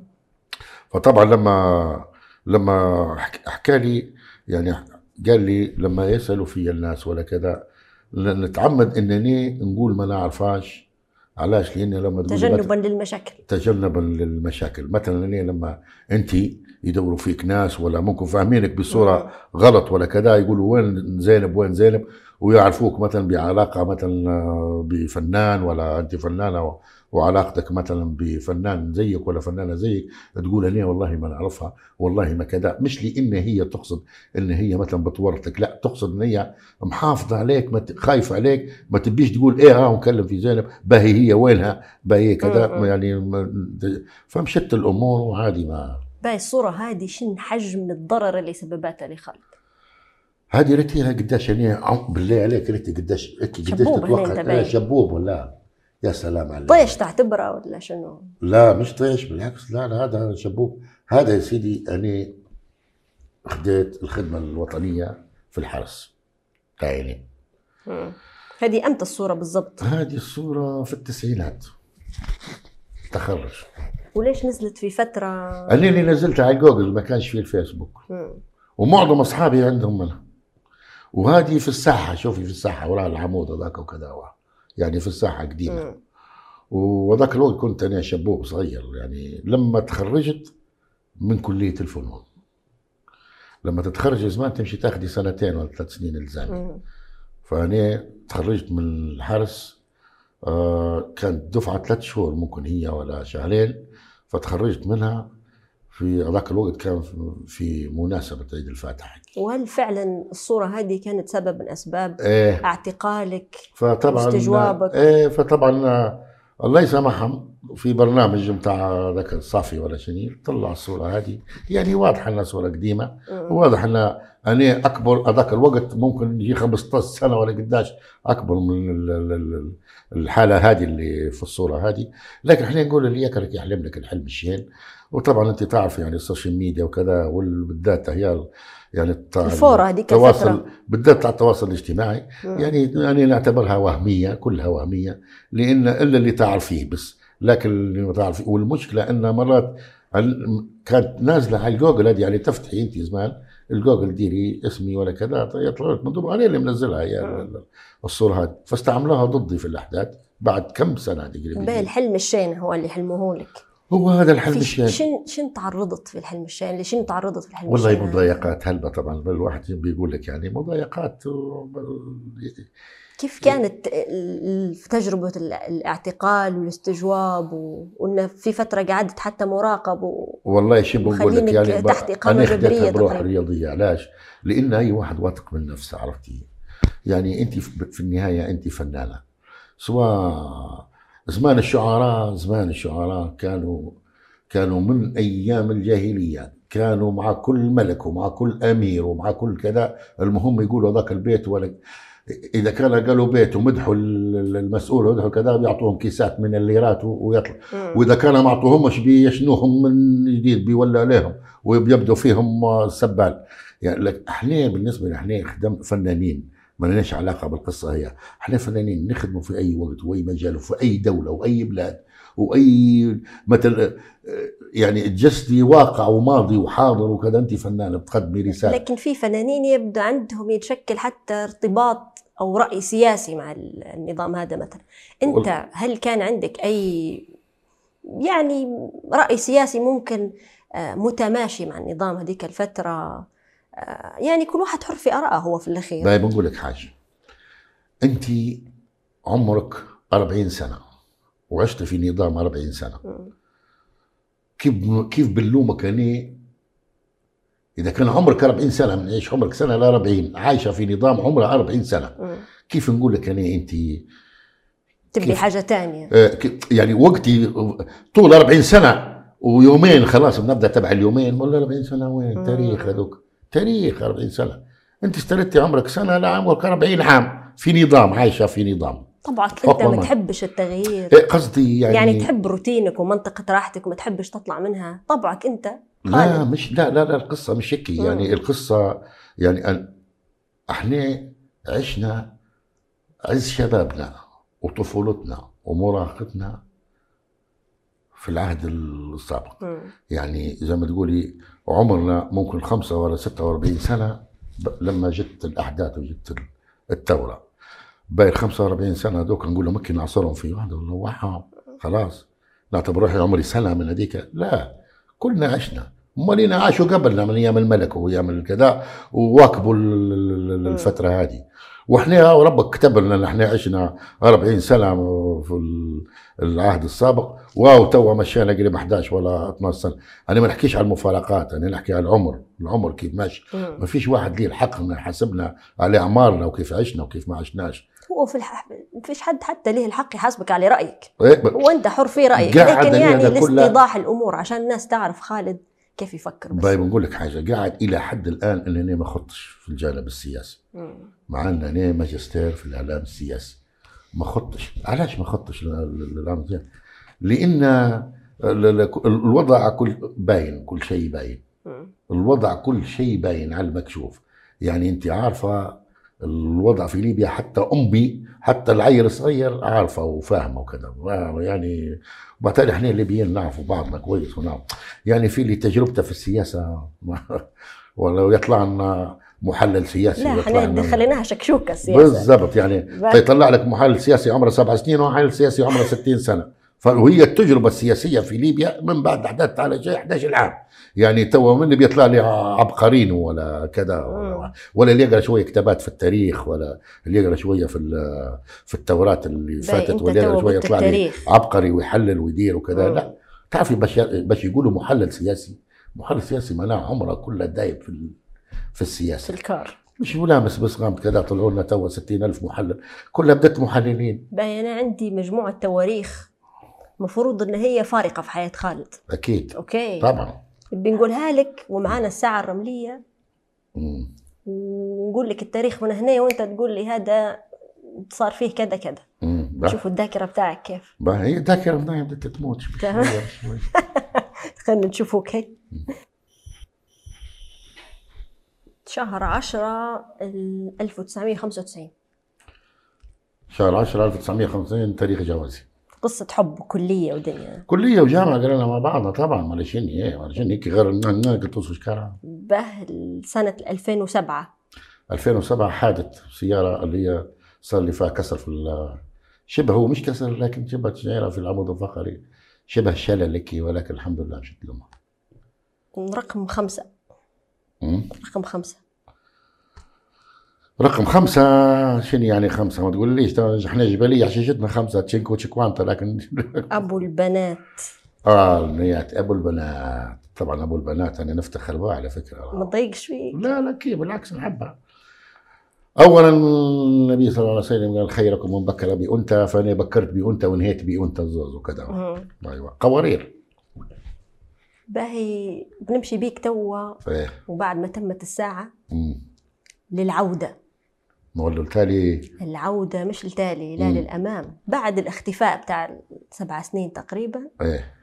فطبعا لما لما حك- حكى لي يعني قال لي لما يسألوا في الناس ولا كذا نتعمد إنني نقول ما نعرفهاش علاش؟ لأن لما تجنبا للمشاكل. تجنبا للمشاكل. مثلا لما انت يدوروا فيك ناس ولا ممكن فاهمينك بصورة غلط ولا كذا يقولوا وين زينب وين زينب؟ ويعرفوك مثلا بعلاقة مثلا آه، بفنان ولا أنت فنانة وعلاقتك مثلا بفنان زيك ولا فنانة زيك تقول أنا والله ما نعرفها والله ما كذا. مش لإن هي تقصد إن هي مثلا بتورطك لا تقصد إن هي محافظة عليك ما ت- خايفة عليك ما تبيش تقول إيه ها ونكلم في زينب باهي هي وينها باهي كذا مم. يعني ما- فمشت الأمور وعادي ما باي الصورة هذه شن حجم الضرر اللي سببتها لخالد هذه ريتيها قداش يعني بالله عليك ريتي قداش قداش تتوقع إيه،. شبوب ولا يا سلام عليك طيش تعتبره ولا شنو؟ لا مش طيش بالعكس لا لا هذا شبوب هذا يا سيدي أنا خديت الخدمة الوطنية في الحرس تعيني. هذه أمتى الصورة بالضبط؟ هذه الصورة في التسعينات تخرج وليش نزلت في فترة؟ أنا اللي نزلتها على جوجل ما كانش فيه الفيسبوك. ومعظم أصحابي عندهم منها. وهذه في الساحة شوفي في الساحة وراء العمود هذاك وكذا و- يعني في الساحة قديمة. وذاك الوقت كنت أنا شبوب صغير يعني لما تخرجت من كلية الفنون. لما تتخرج زمان تمشي تاخدي سنتين ولا ثلاث سنين الزامي مم. فأنا تخرجت من الحرس آه كانت دفعة ثلاث شهور ممكن هي ولا شهرين. فتخرجت منها في ذاك الوقت كان في- مناسبة عيد الفاتح وهل فعلا الصورة هذه كانت سبب من أسباب إيه. اعتقالك؟ فطبعا واستجوابك. إيه فطبعا الله يسامحهم في برنامج بتاع ذاك الصافي ولا شنو طلع الصورة هذه يعني واضحة إنها صورة قديمة. واضح إن أنا أكبر هذاك الوقت ممكن يجي 15 سنة ولا قداش أكبر من ال- ال- ال- الحالة هذه اللي في الصورة هذه لكن إحنا نقول اللي يكرك يحلم لك الحلم الشين وطبعا أنت تعرف يعني ال social media وكذا وبالذات هي يعني الفورة هذيك التواصل. بالذات على التواصل الاجتماعي. يعني يعني نعتبرها وهمية كلها وهمية لأن إلا اللي تعرفيه بس لكن اللي ما تعرفيه والمشكلة ان مرات ال- كانت نازلة على الجوجل هذه يعني تفتحي أنت زمان الجوجل ديري اسمي ولا كذا يطلع لك من ضمن أنا اللي منزلها هي ال- الصورة هذه فاستعملوها ضدي في الأحداث بعد كم سنة تقريبا؟ باقي الحلم الشين هو اللي حلموه لك. هو هذا الحلم الشين. شن شن تعرضت في الحلم الشين؟ لشن تعرضت في الحلم والله الشين؟ مضايقات هلبة طبعا الواحد بيقول لك يعني مضايقات كيف كانت ال- تجربة ال- الاعتقال والاستجواب و- وإن في فترة قعدت حتى مراقب و... والله شو بقول لك يعني تحت إقامة جبرية بروح. رياضية علاش؟ لأن أي واحد واثق من نفسه عرفتي؟ يعني انت في النهاية انت فنانة سواء زمان الشعراء زمان الشعراء كانوا كانوا من أيام الجاهلية كانوا مع كل ملك ومع كل أمير ومع كل كذا المهم يقولوا ذاك البيت ولا إذا كان قالوا بيت ومدحوا ال- المسؤول ومدحوا كذا بيعطوهم كيسات من الليرات ويطلع. وإذا كان ما اعطوهمش بيشنوهم من جديد بيولى عليهم وبيبدوا فيهم آه، سبال يعني لك إحنا بالنسبة لنا إحنا خدم فنانين ما لناش علاقة بالقصة هي. إحنا فنانين نخدموا في أي وقت واي مجال وفي أي دولة وأي بلاد وأي مثل آه، يعني تجسدي واقع وماضي وحاضر وكذا أنت فنانة بتقدمي رسالة. لكن في فنانين يبدو عندهم يتشكل حتى ارتباط أو رأي سياسي مع ال- النظام هذا مثلا. وال- هل كان عندك أي يعني رأي سياسي ممكن آه، متماشي مع النظام هذيك الفترة؟ آه، يعني كل واحد حر في آرائه هو في الأخير. طيب بنقول لك حاجة. أنت عمرك 40 سنة وعشت في نظام 40 سنة. كيف كيف بنلومك أنا إذا كان عمرك 40 سنة من إيش؟ عمرك سنة ل 40 عايشة في نظام عمره 40 سنة. مم. كيف نقول لك أنا أنت؟ تبدي كيف؟ حاجة تانية. آه، يعني وقتي طول 40 سنة ويومين خلاص بنبدأ تبع اليومين. ولا 40 سنة وين. تاريخ هذوك. تاريخ 40 سنة. أنت استردتي عمرك سنة لعمرك 40 عام. في نظام عايشة في نظام. طبعا انت ما. تحبش التغيير. إيه قصدي يعني, يعني, تحب روتينك ومنطقة راحتك وما تحبش تطلع منها. طبعك أنت لا خالد. مش لا لا لا القصة مش هيك. يعني مم. القصة يعني إحنا عشنا عز شبابنا وطفولتنا ومراهقتنا في العهد السابق. مم. يعني زي ما تقولي عمرنا ممكن خمسة ولا ستة وأربعين سنة لما جت الأحداث وجت ال- الثورة. باقي ال 45 سنة هذوك نقول له ممكن نعصرهم في واحد. والله واو خلاص. نعتبر روحي عمري سنة من هذيك. لا. كلنا عشنا. امال عاشوا قبلنا من أيام الملك وأيام الكذا وواكبوا ال- ال- ال- الفترة هذه. وإحنا ربك كتب لنا إن إحنا عشنا 40 سنة في ال- العهد السابق. واو تو مشينا قريب 11 ولا 12 سنة. أنا ما نحكيش على المفارقات أنا نحكي على العمر. العمر كيف ماشي. ما فيش واحد ليه الحق إنه يحاسبنا على أعمارنا وكيف عشنا وكيف ما عشناش. هو في الح... ما فيش حد حتى له الحق يحاسبك على رأيك. إيه، وانت حر في قاعد لكن يعني لاستيضاح الأمور عشان الناس تعرف خالد كيف يفكر بس. باي بنقول لك حاجة قاعد إلى حد الآن انني ما خضتش في الجانب السياسي. مع إن أنا ماجستير في الإعلام السياسي. ما خضتش علاش ما خضتش الاعلام السياسي لأن ال- ال- الوضع كل باين كل شيء باين. الوضع كل شيء باين على المكشوف. يعني أنت عارفة الوضع في ليبيا حتى أمي حتى العيل الصغير عارفة وفاهمة وكذا. يعني وبالتالي إحنا الليبيين نعرفوا بعضنا كويس ونعرف. يعني في اللي تجربته في السياسة ولو يطلع لنا محلل سياسي لا إحنا خليناها شكشوكة السياسة بالضبط يعني يطلع لك محلل سياسي عمره سبع سنين ومحلل سياسي عمره 60 سنة. فهي التجربة السياسية في ليبيا من بعد أحداث على شيء 11 عام يعني تو من بيطلع لي عبقرين ولا كذا ولا, مم. ولا اللي يقرأ شوية كتابات في التاريخ ولا اللي يقرأ شوية في في التوراة اللي فاتت ولا يقرأ شوية يطلع لي عبقري ويحلل ويدير وكذا. مم. لا تعرفي باش باش يقولوا محلل سياسي. محلل سياسي معناه عمره كله دايب في في في السياسة. الكار. مش ملامس بس قامت كذا طلعوا لنا تو 60 ألف محلل. كلها بدت محللين. أنا عندي مجموعة تواريخ مفروض إن هي فارقة في حياة خالد. أكيد. okay. طبعا. بنقولها لك ومعانا الساعة الرملية. مم. ونقول لك التاريخ من هنا وأنت تقول لي هذا صار فيه كذا كذا. شوفوا الذاكرة بتاعك كيف. بقى هي ذاكرة نايم بدها تموت. خلينا نشوفوك هيك شهر عشرة ال 1995 شهر 10 1950 تاريخ جوازي. قصة حب وكلية ودنيا. كلية وجامعة قرينا مع بعضنا طبعا ما شنو إيه شنو هيك غير قلت له شكرا. به سنة 2007 2007 حادث سيارة اللي هي صار لي فيها كسر في شبه هو مش كسر لكن شبه سيارة في العمود الفقري. شبه شلل لك ولكن الحمد لله مشيت لهم. رقم خمسة. مم. رقم خمسة. رقم خمسة شنو يعني خمسة؟ ما تقول ليش؟ ترى إحنا جبلية حشيشتنا خمسة cinque cinquanta لكن أبو البنات. آه النيات أبو البنات. طبعا أبو البنات أنا نفتخر بها على فكرة. ما تضايقش فيك لا لا كيف؟ بالعكس نحبها. اولا النبي صلى الله عليه وسلم قال خيركم من بكر بأنثى فأنا بكرت بأنثى وانهيت بأنثى الزوز وكذا. مم. أيوه. قوارير. باهي بنمشي بيك توا. وبعد ما تمت الساعة أمم. للعودة. نقول له تالي العودة مش التالي لا مم. للأمام. بعد الاختفاء بتاع سبع سنين تقريبا إيه.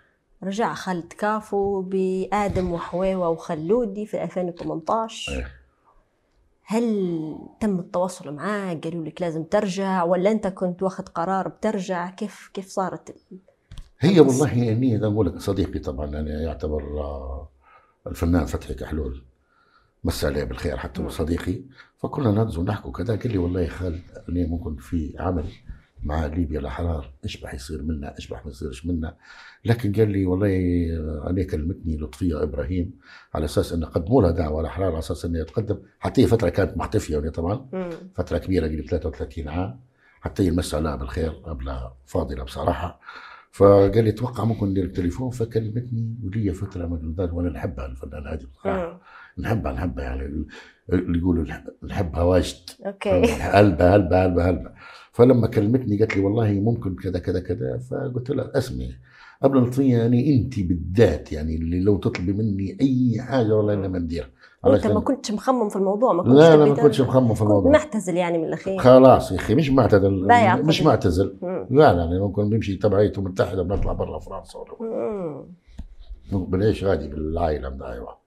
رجع خالد كافو بآدم وحويوة وخلودي في 2018 إيه. هل تم التواصل معاه؟ قالوا لك لازم ترجع ولا أنت كنت واخد قرار بترجع؟ كيف كيف صارت هي والله اني أقول لك صديقي طبعا أنا يعتبر آه، الفنان فتحي كحلول. مسى عليه بالخير حتى هو مم. صديقي. فكنا ننزل ونحكوا كذا. قال لي والله يا خالد أنا ممكن في عمل مع ليبيا الاحرار إيش بح يصير منا؟ إيش بح ما يصيرش منا؟ لكن قال لي والله أنا كلمتني لطفية إبراهيم على أساس انه قدموا لها دعوة الاحرار على أساس انه يتقدم حتى هي فترة كانت مختفيه يعني طبعا. مم. فترة كبيرة قريب 33 عام. حتى يمس عليها بالخير قبلها فاضلة بصراحة. فقال لي أتوقع ممكن ندير التليفون فكلمتني ولي من ذلك وأنا نحبها الفنانة هذه. بصراحة مم. نحبها نحبها يعني اللي يقولوا نحب- نحبها واجد. أوكي. هلبة هلبة هلبة هلبة. فلما كلمتني قالت لي والله ممكن كذا كذا كذا. فقلت لها اسمي قبل الطفية يعني انت بالذات يعني اللي لو تطلبي مني أي حاجة والله أنا ما ندير وأنت ما كنتش مخمم في الموضوع ما كنتش لا لا ما كنتش. مخمم في الموضوع. معتزل يعني من الأخير. خلاص يا أخي مش معتزل. مش معتزل. مم. لا لا يعني ممكن بيمشي تبع الولايات المتحده بنطلع برا فرنسا ولا. بنعيش غادي بالعائلة أيوه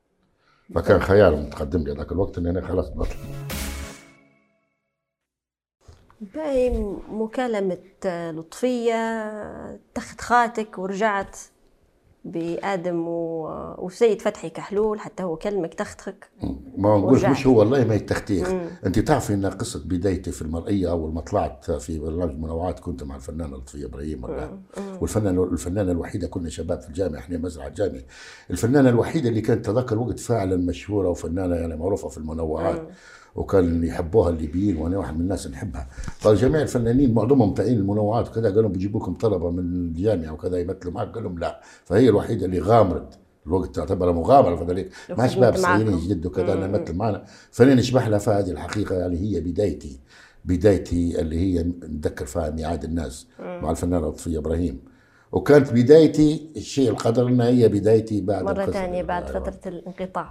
فكان خيال متقدم لي ذاك الوقت إني أنا خلاص بطلع باقي مكالمة لطفية اتخذ خاتك ورجعت. بآدم و... وسيد فتحي كحلول حتى هو كلمك تختك ما نقول ورجعت. مش هو والله ما التختيخ مم. أنت تعرفي أن قصة بدايتي في المرئية أول ما طلعت في برنامج منوعات كنت مع الفنانه لطفيه إبراهيم والفنانه الفنانة الوحيدة كنا شباب في الجامعة إحنا مزرعة الجامعة الفنانة الوحيدة اللي كانت ذاك الوقت فعلا مشهورة وفنانة يعني معروفة في المنوعات. وكان يحبوها الليبيين وأنا واحد من الناس نحبها. فجميع الفنانين معظمهم تعيين المنوعات وكذا قالوا بيجيبوا لكم طلبة من الجامعة وكذا يمثلوا معك. قال لهم لا فهي الوحيدة اللي غامرت. الوقت تعتبر مغامرة فذلك ما وخدمت شباب. صغيرين جد وكذا أنا مثل معنا. فانا نشبح لها فهذه الحقيقة يعني هي بدايتي بدايتي اللي هي نذكر فيها ميعاد الناس مع الفنانة لطفية إبراهيم. وكانت بدايتي الشيء القدر انها هي بدايتي بعد مرة. ثانية بعد أيوة. فترة الانقطاع.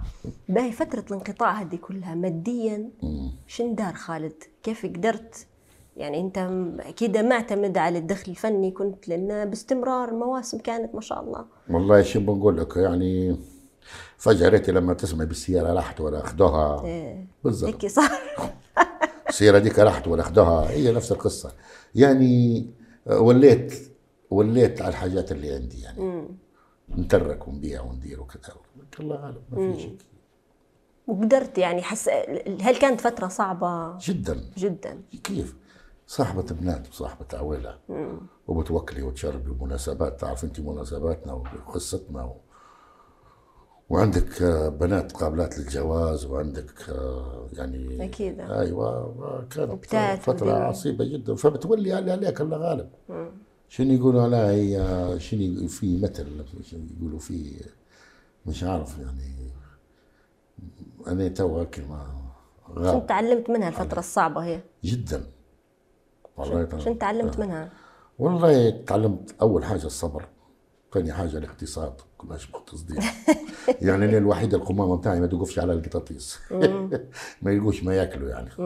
باهي فترة الانقطاع هذه كلها ماديا. شن دار خالد؟ كيف قدرت؟ يعني أنت أكيد معتمد على الدخل الفني كنت لأن باستمرار المواسم كانت ما شاء الله. والله شو بنقول لك يعني فجأة ريتي لما تسمع بالسيارة راحت ولا أخذوها. إيه، بالضبط. هيك صار. السيارة ديك راحت ولا أخذوها. هي نفس القصة. يعني آه، وليت وليت على الحاجات اللي عندي يعني. مم. نترك ونبيع وندير وكذا. الله غالب ما في شيء وقدرت يعني حس هل كانت فترة صعبة؟ جدا. جدا. كيف؟ صاحبة بنات وصاحبة عويلة. وبتوكلي وتشربي ومناسبات. تعرف انت مناسباتنا وقصتنا و... وعندك آه، بنات قابلات للجواز وعندك آه، يعني أكيد. أيوه كانت فترة. عصيبة جدا. فبتولي علي عليك الله غالب. شنو يقولوا عليها هي شنو في مثل شنو يقولوا في مش عارف يعني. أنا تو هيك ما غاب تعلمت منها الفترة الصعبة هي؟ جدا. والله تمام. تعلمت. منها؟ والله تعلمت أول حاجة الصبر ثاني حاجة الاقتصاد. كناش مقتصدين يعني أنا الوحيد القمامة بتاعي ما توقفش على القطاطيس. ما يلقوش ما ياكلوا يعني.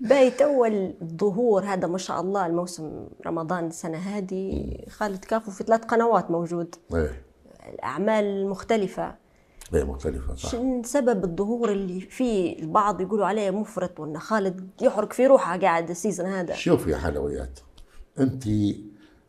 باهي تو الظهور هذا ما شاء الله الموسم رمضان السنة هذه خالد كافو في ثلاث قنوات موجود. إيه. الأعمال مختلفة. إيه مختلفة صح. شن سبب الظهور اللي فيه البعض يقولوا عليه مفرط وإن خالد يحرق في روحه قاعد ال season هذا؟ شوف يا حلويات انت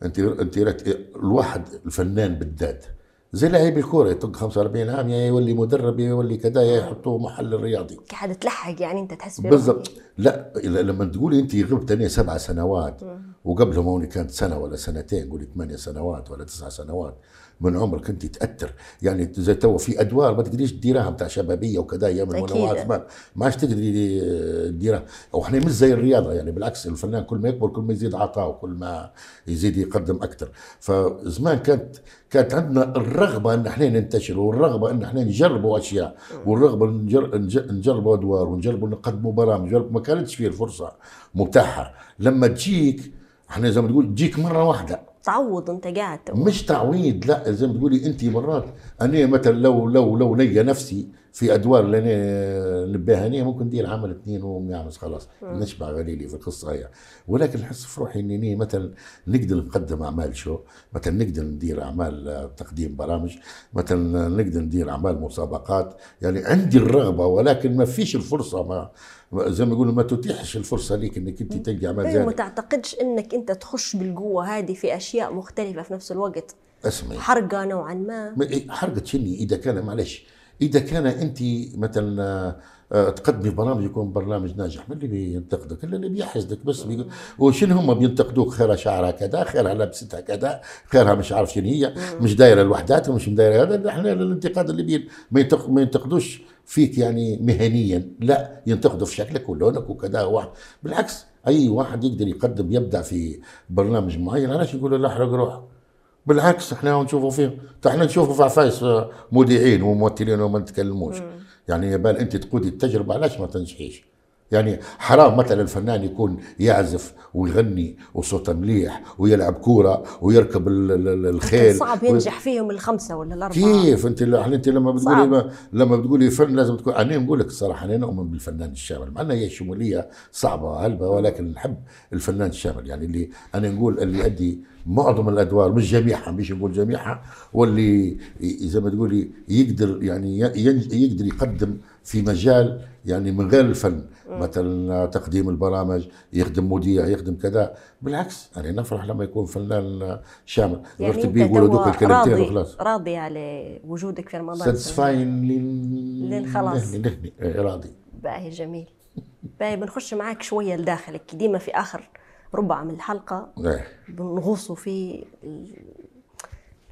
انت انت رت- الواحد الفنان بالذات زي لاعب الكورة يطق 45 عام يا يولي مدرب يا يولي كذا يا يحطوه محل الرياضي قاعد تلحق يعني أنت تحس بالضبط. لا إلا لما تقولي أنت غبت أنا سبع سنوات وقبلهم هوني كانت سنة ولا سنتين قولي ثمانية سنوات ولا تسع سنوات. من عمرك أنت تأثر. يعني زي تو في أدوار ما تقدريش تديرها بتاع شبابية وكذا أيام زمان ما عادش تقدري تديرها. وإحنا مش زي الرياضة يعني بالعكس الفنان كل ما يكبر كل ما يزيد عطاء وكل ما يزيد يقدم أكثر. فزمان كانت كانت عندنا الرغبة إن إحنا ننتشر والرغبة إن إحنا نجربوا أشياء والرغبة نجر نج- نجربوا أدوار ونجربوا نقدموا برامج ما كانتش فيه الفرصة متاحة. لما تجيك إحنا زي ما تقول تجيك مرة واحدة. تعوض انت قاعد. مش تعويض لا زي ما تقولي انت مرات أنا مثلا لو لو لو لقى نفسي في أدوار اللي أنا ممكن ندير عمل اثنين ونعمل خلاص. نشبع غليلي في القصة هي. ولكن نحس في روحي إني مثلا نقدر نقدم أعمال شو؟ مثلا نقدر ندير أعمال تقديم برامج مثلا نقدر ندير أعمال مسابقات. يعني عندي الرغبة ولكن ما فيش الفرصة ما ما- زي ما يقولوا ما تتيحش الفرصة ليك إنك أنت تلقى أعمال ما زي تعتقدش إنك أنت تخش بالقوة هذه في أشياء مختلفة في نفس الوقت؟ اسمعي حرقة نوعا ما. ما- إيه، حرقة شني؟ إذا كان معلش إذا كان أنت مثلا آه، آه، تقدمي برامج يكون برنامج ناجح من اللي بينتقدك؟ اللي بيحسدك بس بيقول وشنو هم بينتقدوك؟ خيرها شعرها كذا خيرها لبستها كذا خيرها مش عارف شنو هي مش دايرة لوحدها ومش دايرة هذا إحنا الانتقاد اللي بين ما ينتق- ما ينتقدوش فيك يعني مهنيا لا ينتقدوا في شكلك ولونك وكذا واحد. بالعكس أي واحد يقدر يقدم يبدع في برنامج معين علاش يقولوا لا احرق روح بالعكس إحنا نشوفوا فيهم تا إحنا نشوفوا في عفايس آه، مذيعين وممثلين وما نتكلموش. يعني يبال انت تقودي التجربة علاش ما تنجحيش؟ يعني حرام مثلا الفنان يكون يعزف ويغني وصوته مليح ويلعب كورة ويركب ال- ال- ال- الخيل. صعب ينجح فيهم الخمسة ولا الأربعة؟ كيف؟ أنت أنت لما بتقولي. ما لما بتقولي فن لازم تكون أنا نقول لك الصراحة أنا اؤمن بالفنان الشامل مع انها هي شمولية صعبة هلبة ولكن نحب الفنان الشامل. يعني اللي أنا نقول اللي يؤدي معظم الأدوار مش جميعها مش نقول جميعها واللي زي ما تقولي يقدر يعني يقدر يقدم في مجال يعني من غير الفن. مثلا تقديم البرامج يخدم مذيع يخدم كذا. بالعكس أنا نفرح لما يكون فنان شامل. يعني غير تبي الكلمتين راضي وخلاص. راضي على وجودك في رمضان. ساتسفاين لل للخلاص. نهني نهني إيه، راضي. باهي جميل. باهي بنخش معاك شوية لداخلك ديما في آخر ربع من الحلقة. إيه. بنغوصوا في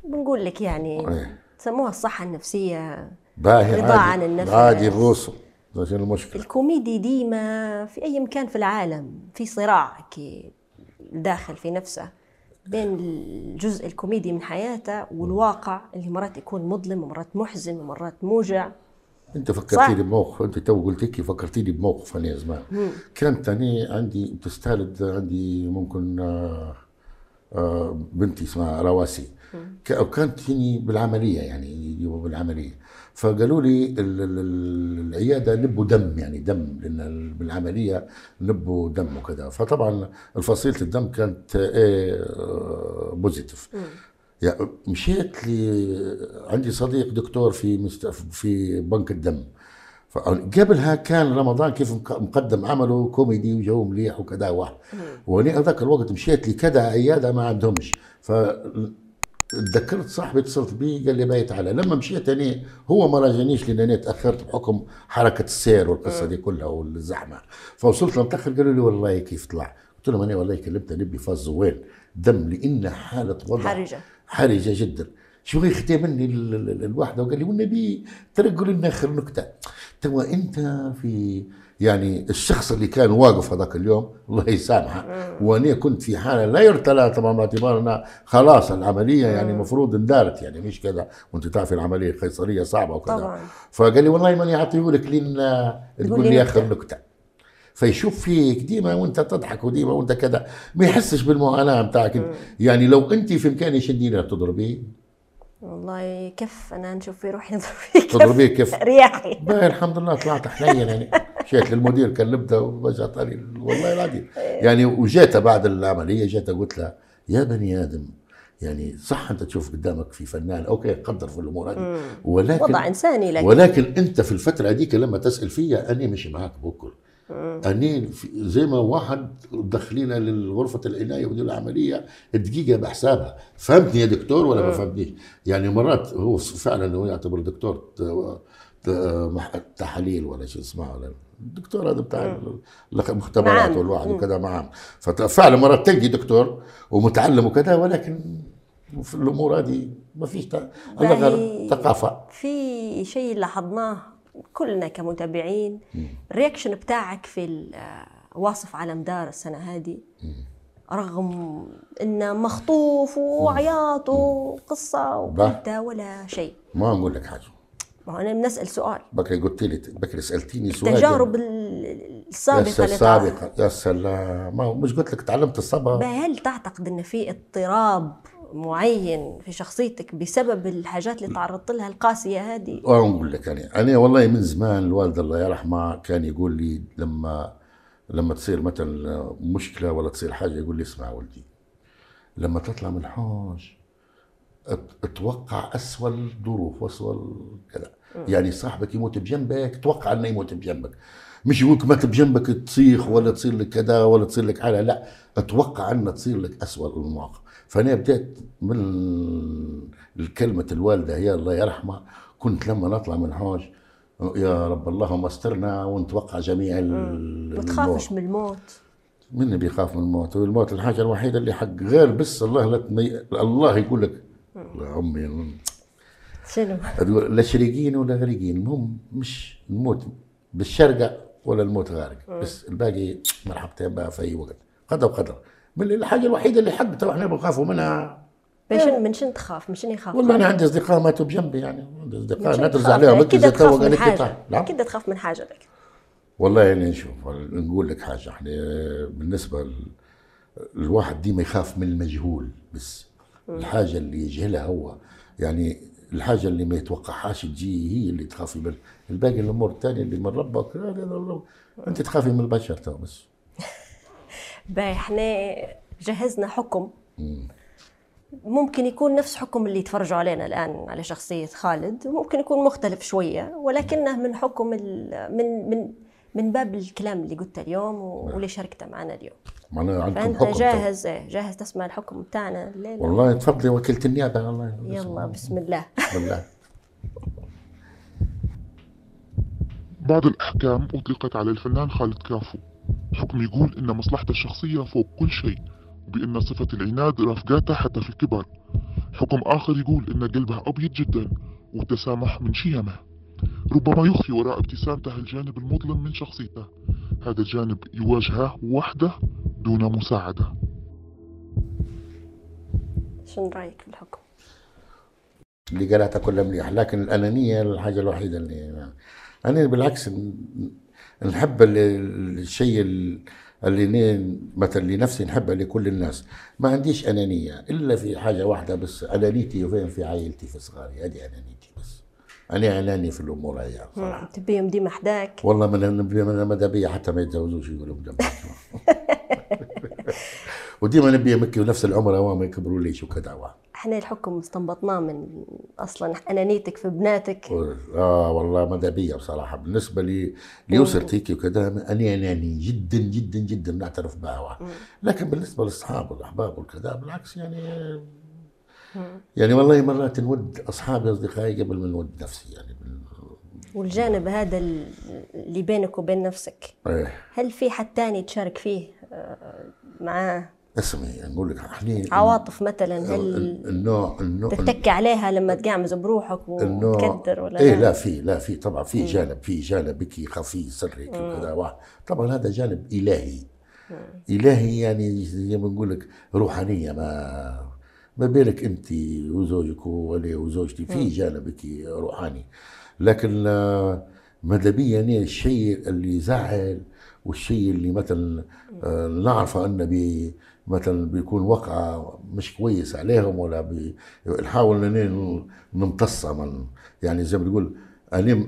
بنقول لك يعني إيه. سموها الصحة النفسية. باهي رضا عن النفس. عادي الروسو ده شنو المشكلة. الكوميدي ديما في أي مكان في العالم في صراع كي داخل في نفسه بين الجزء الكوميدي من حياته والواقع اللي مرات يكون مظلم ومرات محزن ومرات موجع. أنت. فكرتيني بموقف أنت تو قلت لك فكرتيني بموقف أنا زمان كانت أنا عندي بتستهلد عندي ممكن آه، آه، بنتي اسمها رواسي. ك- وكانت فيني بالعملية يعني يجيبوا بالعملية. فقالوا لي ال- ال- ال- العيادة نبوا دم يعني دم لأن ال- بالعملية نبوا دم وكذا. فطبعا فصيله الدم كانت إيه آه، بوزيتيف يعني مشيت لي عندي صديق دكتور في مست... في بنك الدم. فقبلها كان رمضان كيف مق- مقدم عمله كوميدي وجو مليح وكذا واحد. وأنا هذاك الوقت مشيت لي كذا عيادة ما عندهمش. ف تذكرت صاحبي اتصلت بي قال لي بايت على. لما مشيت أنا هو ما راجعنيش لأن أنا تأخرت بحكم حركة السير والقصة دي كلها والزحمة. فوصلت متاخر قالوا لي والله كيف طلع؟ قلت لهم أنا والله كلمت نبي فاز زوين دم لأن حالة وضع حرجة. حرجة جدا. شو يختي مني ال- ال- ال- الواحدة وقال لي والنبي ترى قول لنا آخر نكتة. تو أنت في يعني الشخص اللي كان واقف هذاك اليوم الله يسامحه وأنا كنت في حالة لا يرثى لها تمام باعتبار أنها خلاص العملية يعني المفروض اندارت يعني مش كذا. وأنت تعرفي العملية قيصريه صعبة وكذا. طبعاً. فقال لي والله ماني اعطيه لك لين تقول لي. آخر نكتة. فيشوف فيك ديما وأنت تضحك وديما وأنت كذا. ما يحسش بالمعاناة بتاعك. يعني لو أنت في امكاني شدينا تضربيه والله كيف أنا نشوف في روحي؟ نضرب تضربيه كيف؟ رياحي. الحمد لله طلعت حنين يعني. مشيت للمدير كلمته وجا طاري والله العظيم. يعني وجيت بعد العملية جيت قلت له يا بني آدم يعني صح أنت تشوف قدامك في فنان أوكي قدر في الأمور هذه. ولكن وضع إنساني لكن. ولكن أنت في الفترة هذيك لما تسأل فيها أني مش معك بكل أني زي ما واحد دخلينا لغرفه العناية ودي العملية دقيقة بحسابها. فهمتني يا دكتور ولا ما فهمتنيش؟ يعني مرات هو فعلا هو يعتبر دكتور تحاليل ولا شو اسمه ولا الدكتور هذا بتاع المختبرات معامل. والواحد وكذا معاه ففعلا مرات تلقي دكتور ومتعلم وكذا ولكن في الأمور هذه ما فيش الله غير باهي. ثقافة. في شيء لاحظناه كلنا كمتابعين الرياكشن بتاعك في واصف على مدار السنة هذه رغم إنه مخطوف وعياط وقصة وانت ولا شيء. ما نقول لك حاجة. ما هو أنا بنسأل سؤال. بكري قلت لي بكري سألتيني سؤال. التجارب ال- السابقة يا اللي السابقه يا سلام. ما مش قلت لك تعلمت الصبر هل تعتقد إن في اضطراب معين في شخصيتك بسبب الحاجات اللي تعرضت لها القاسية هذه؟ ونقول لك أنا أنا والله من زمان الوالد الله يرحمه كان يقول لي لما لما تصير مثلا مشكلة ولا تصير حاجة يقول لي اسمع ولدي لما تطلع من الحوش ات- أتوقع أسوأ الظروف وأسوأ كذا. يعني صاحبك يموت بجنبك توقع إنه يموت بجنبك. مش يقولك مات بجنبك تصيخ ولا تصير لك كذا ولا تصير لك حاجة لا أتوقع ان تصير لك أسوأ المواقف. فأنا بديت من الكلمة الوالدة هي الله يرحمها كنت لما نطلع من الحوش يا رب اللهم استرنا ونتوقع جميع ما تخافش من الموت؟ من بيخاف من الموت؟ والموت الحاجة الوحيدة اللي حق غير بس الله لا. الله يقول لك عمي شنو لا شريقين ولا غريقين المهم مش نموت بالشرقة ولا الموت غارق. بس الباقي مرحبتين بقى في أي وقت. قدر وقدر. من الحاجة الوحيدة اللي حق تو إحنا بنخافوا منها من شن من شن تخاف؟ من شن يخاف؟ والله أنا عندي أصدقاء ماتوا بجنبي يعني. عندي ندرس تخاف؟ عليهم. أكيد تخاف من تعال. نعم. أكيد تخاف من حاجة لك. والله يعني نشوف نقول لك حاجة. إحنا بالنسبة ل- الواحد ديما يخاف من المجهول بس. الحاجة اللي يجهلها هو يعني الحاجة اللي ما يتوقعهاش تجي هي اللي تخافي منها الباقي الأمور الثانية اللي من ربك. أنت تخافي من البشر تو بس. باي إحنا جهزنا حكم. ممكن يكون نفس حكم اللي يتفرجوا علينا الآن على شخصية خالد وممكن يكون مختلف شوية ولكنه من حكم من من من باب الكلام اللي قلته اليوم و- واللي شاركته معنا اليوم. معناها عندكم حكم. جاهز إيه، جاهز تسمع الحكم بتاعنا الليلة؟ والله تفضلي وكيلة النيابة والله يلا بسم الله. بالله بعض الأحكام أطلقت على الفنان خالد كافو حكم يقول إن مصلحته الشخصية فوق كل شيء وبأن صفة العناد رافقاته حتى في الكبر حكم آخر يقول إن قلبه أبيض جدا والتسامح من شيمه. ربما يخفي وراء ابتسامته الجانب المظلم من شخصيته. هذا الجانب يواجهه وحده دون مساعدة. شنو رأيك في الحكم؟ اللي قالتها كلها مليح لكن الأنانية الحاجة الوحيدة اللي أنا بالعكس نحب ال- الشيء ال- اللي مثلا لنفسي نحبها لكل الناس. ما عنديش أنانية إلا في حاجة واحدة بس أنانيتي وين في عائلتي في صغاري هذه أنانيتي بس. أنا أناني في الأمور هي صراحة. تبيهم ديما حداك؟ والله من ماذا بيا حتى ما يتزوجوش يقولوا وديما نبي يمكي نفس العمر هو ما يكبروا ليش وكذا وا. إحنا الحكم استنبطناه من أصلا أنانيتك في بناتك. آه والله ماذا بيا بصراحة. بالنسبة لي هيك وكذا اني اناني جدا جدا جدا نعترف بها. لكن بالنسبة للاصحاب والاحباب والكذا بالعكس يعني يعني والله مرات نود أصحابي أصدقائي قبل ما نود نفسي يعني والجانب هذا ال- اللي بينك وبين نفسك. إيه. هل في حد تاني تشارك فيه آه، معاه؟ اسمي يعني نقول لك إحنا عواطف مثلا هل النوع النوع تتكي عليها لما تقعمز بروحك وتكدر ولا إيه لا؟ في لا في طبعا في جانب في جانب بكي خفي سري. كذا طبعا هذا جانب إلهي. إلهي يعني زي ما نقول لك روحانية ما ما بالك انت وزوجك وولي وزوجتي في جانبك روحاني. لكن آه، ماذا بيا يعني الشيء اللي يزعل والشيء اللي مثلا آه، نعرفه أنه بي مثلا بيكون وقعه مش كويس عليهم ولا بي نحاول إن نمتصها من يعني زي ما تقول أنا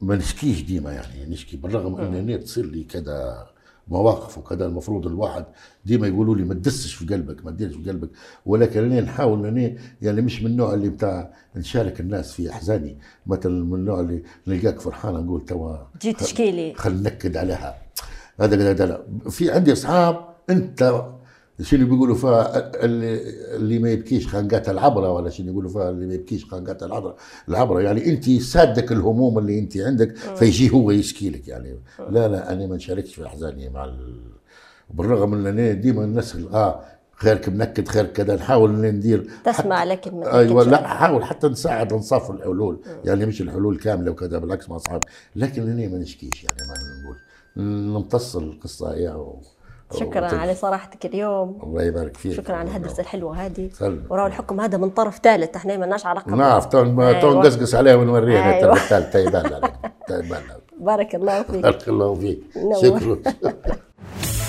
ما نشكيش ديما يعني نشكي بالرغم إن تصير لي كذا مواقف وكذا المفروض الواحد ديما يقولوا لي ما تدسش في قلبك ما تديرش في قلبك. ولكن أنا نحاول اني يعني مش من النوع اللي بتاع نشارك الناس في أحزاني. مثلا من النوع اللي نلقاك فرحان نقول توا تجي تشكي لي. خل نكد عليها. هذا لا. في عندي أصحاب أنت شنو بيقولوا فيها؟ اللي, ما يبكيش خنقات العبرة ولا شنو يقولوا فيها؟ اللي ما يبكيش خنقات العبرة. العبرة يعني انت سادك الهموم اللي انت عندك فيجي هو يشكي لك يعني. لا لا أنا ما نشاركش في أحزاني مع ال... بالرغم ان أنا ديما نسال آه خيرك منكد خير كذا نحاول ان ندير تسمع لكن ما أيوه لا حاول حتى نساعد نصف الحلول. يعني مش الحلول كاملة وكذا بالعكس مع اصحاب لكن هني ما نشكيش يعني ما نقول. نمتص القصة هي و... شكرا على صراحتك اليوم. الله يبارك فيك. شكرا على الهدرسه الحلوه هذه. وراه الحكم هذا من طرف ثالث إحنا ما لناش علاقة نعرف تو. نقصقص عليها ونوريها أيوة. الثالث عليك تيبان عليك بارك الله فيك. بارك الله فيك. شكرا.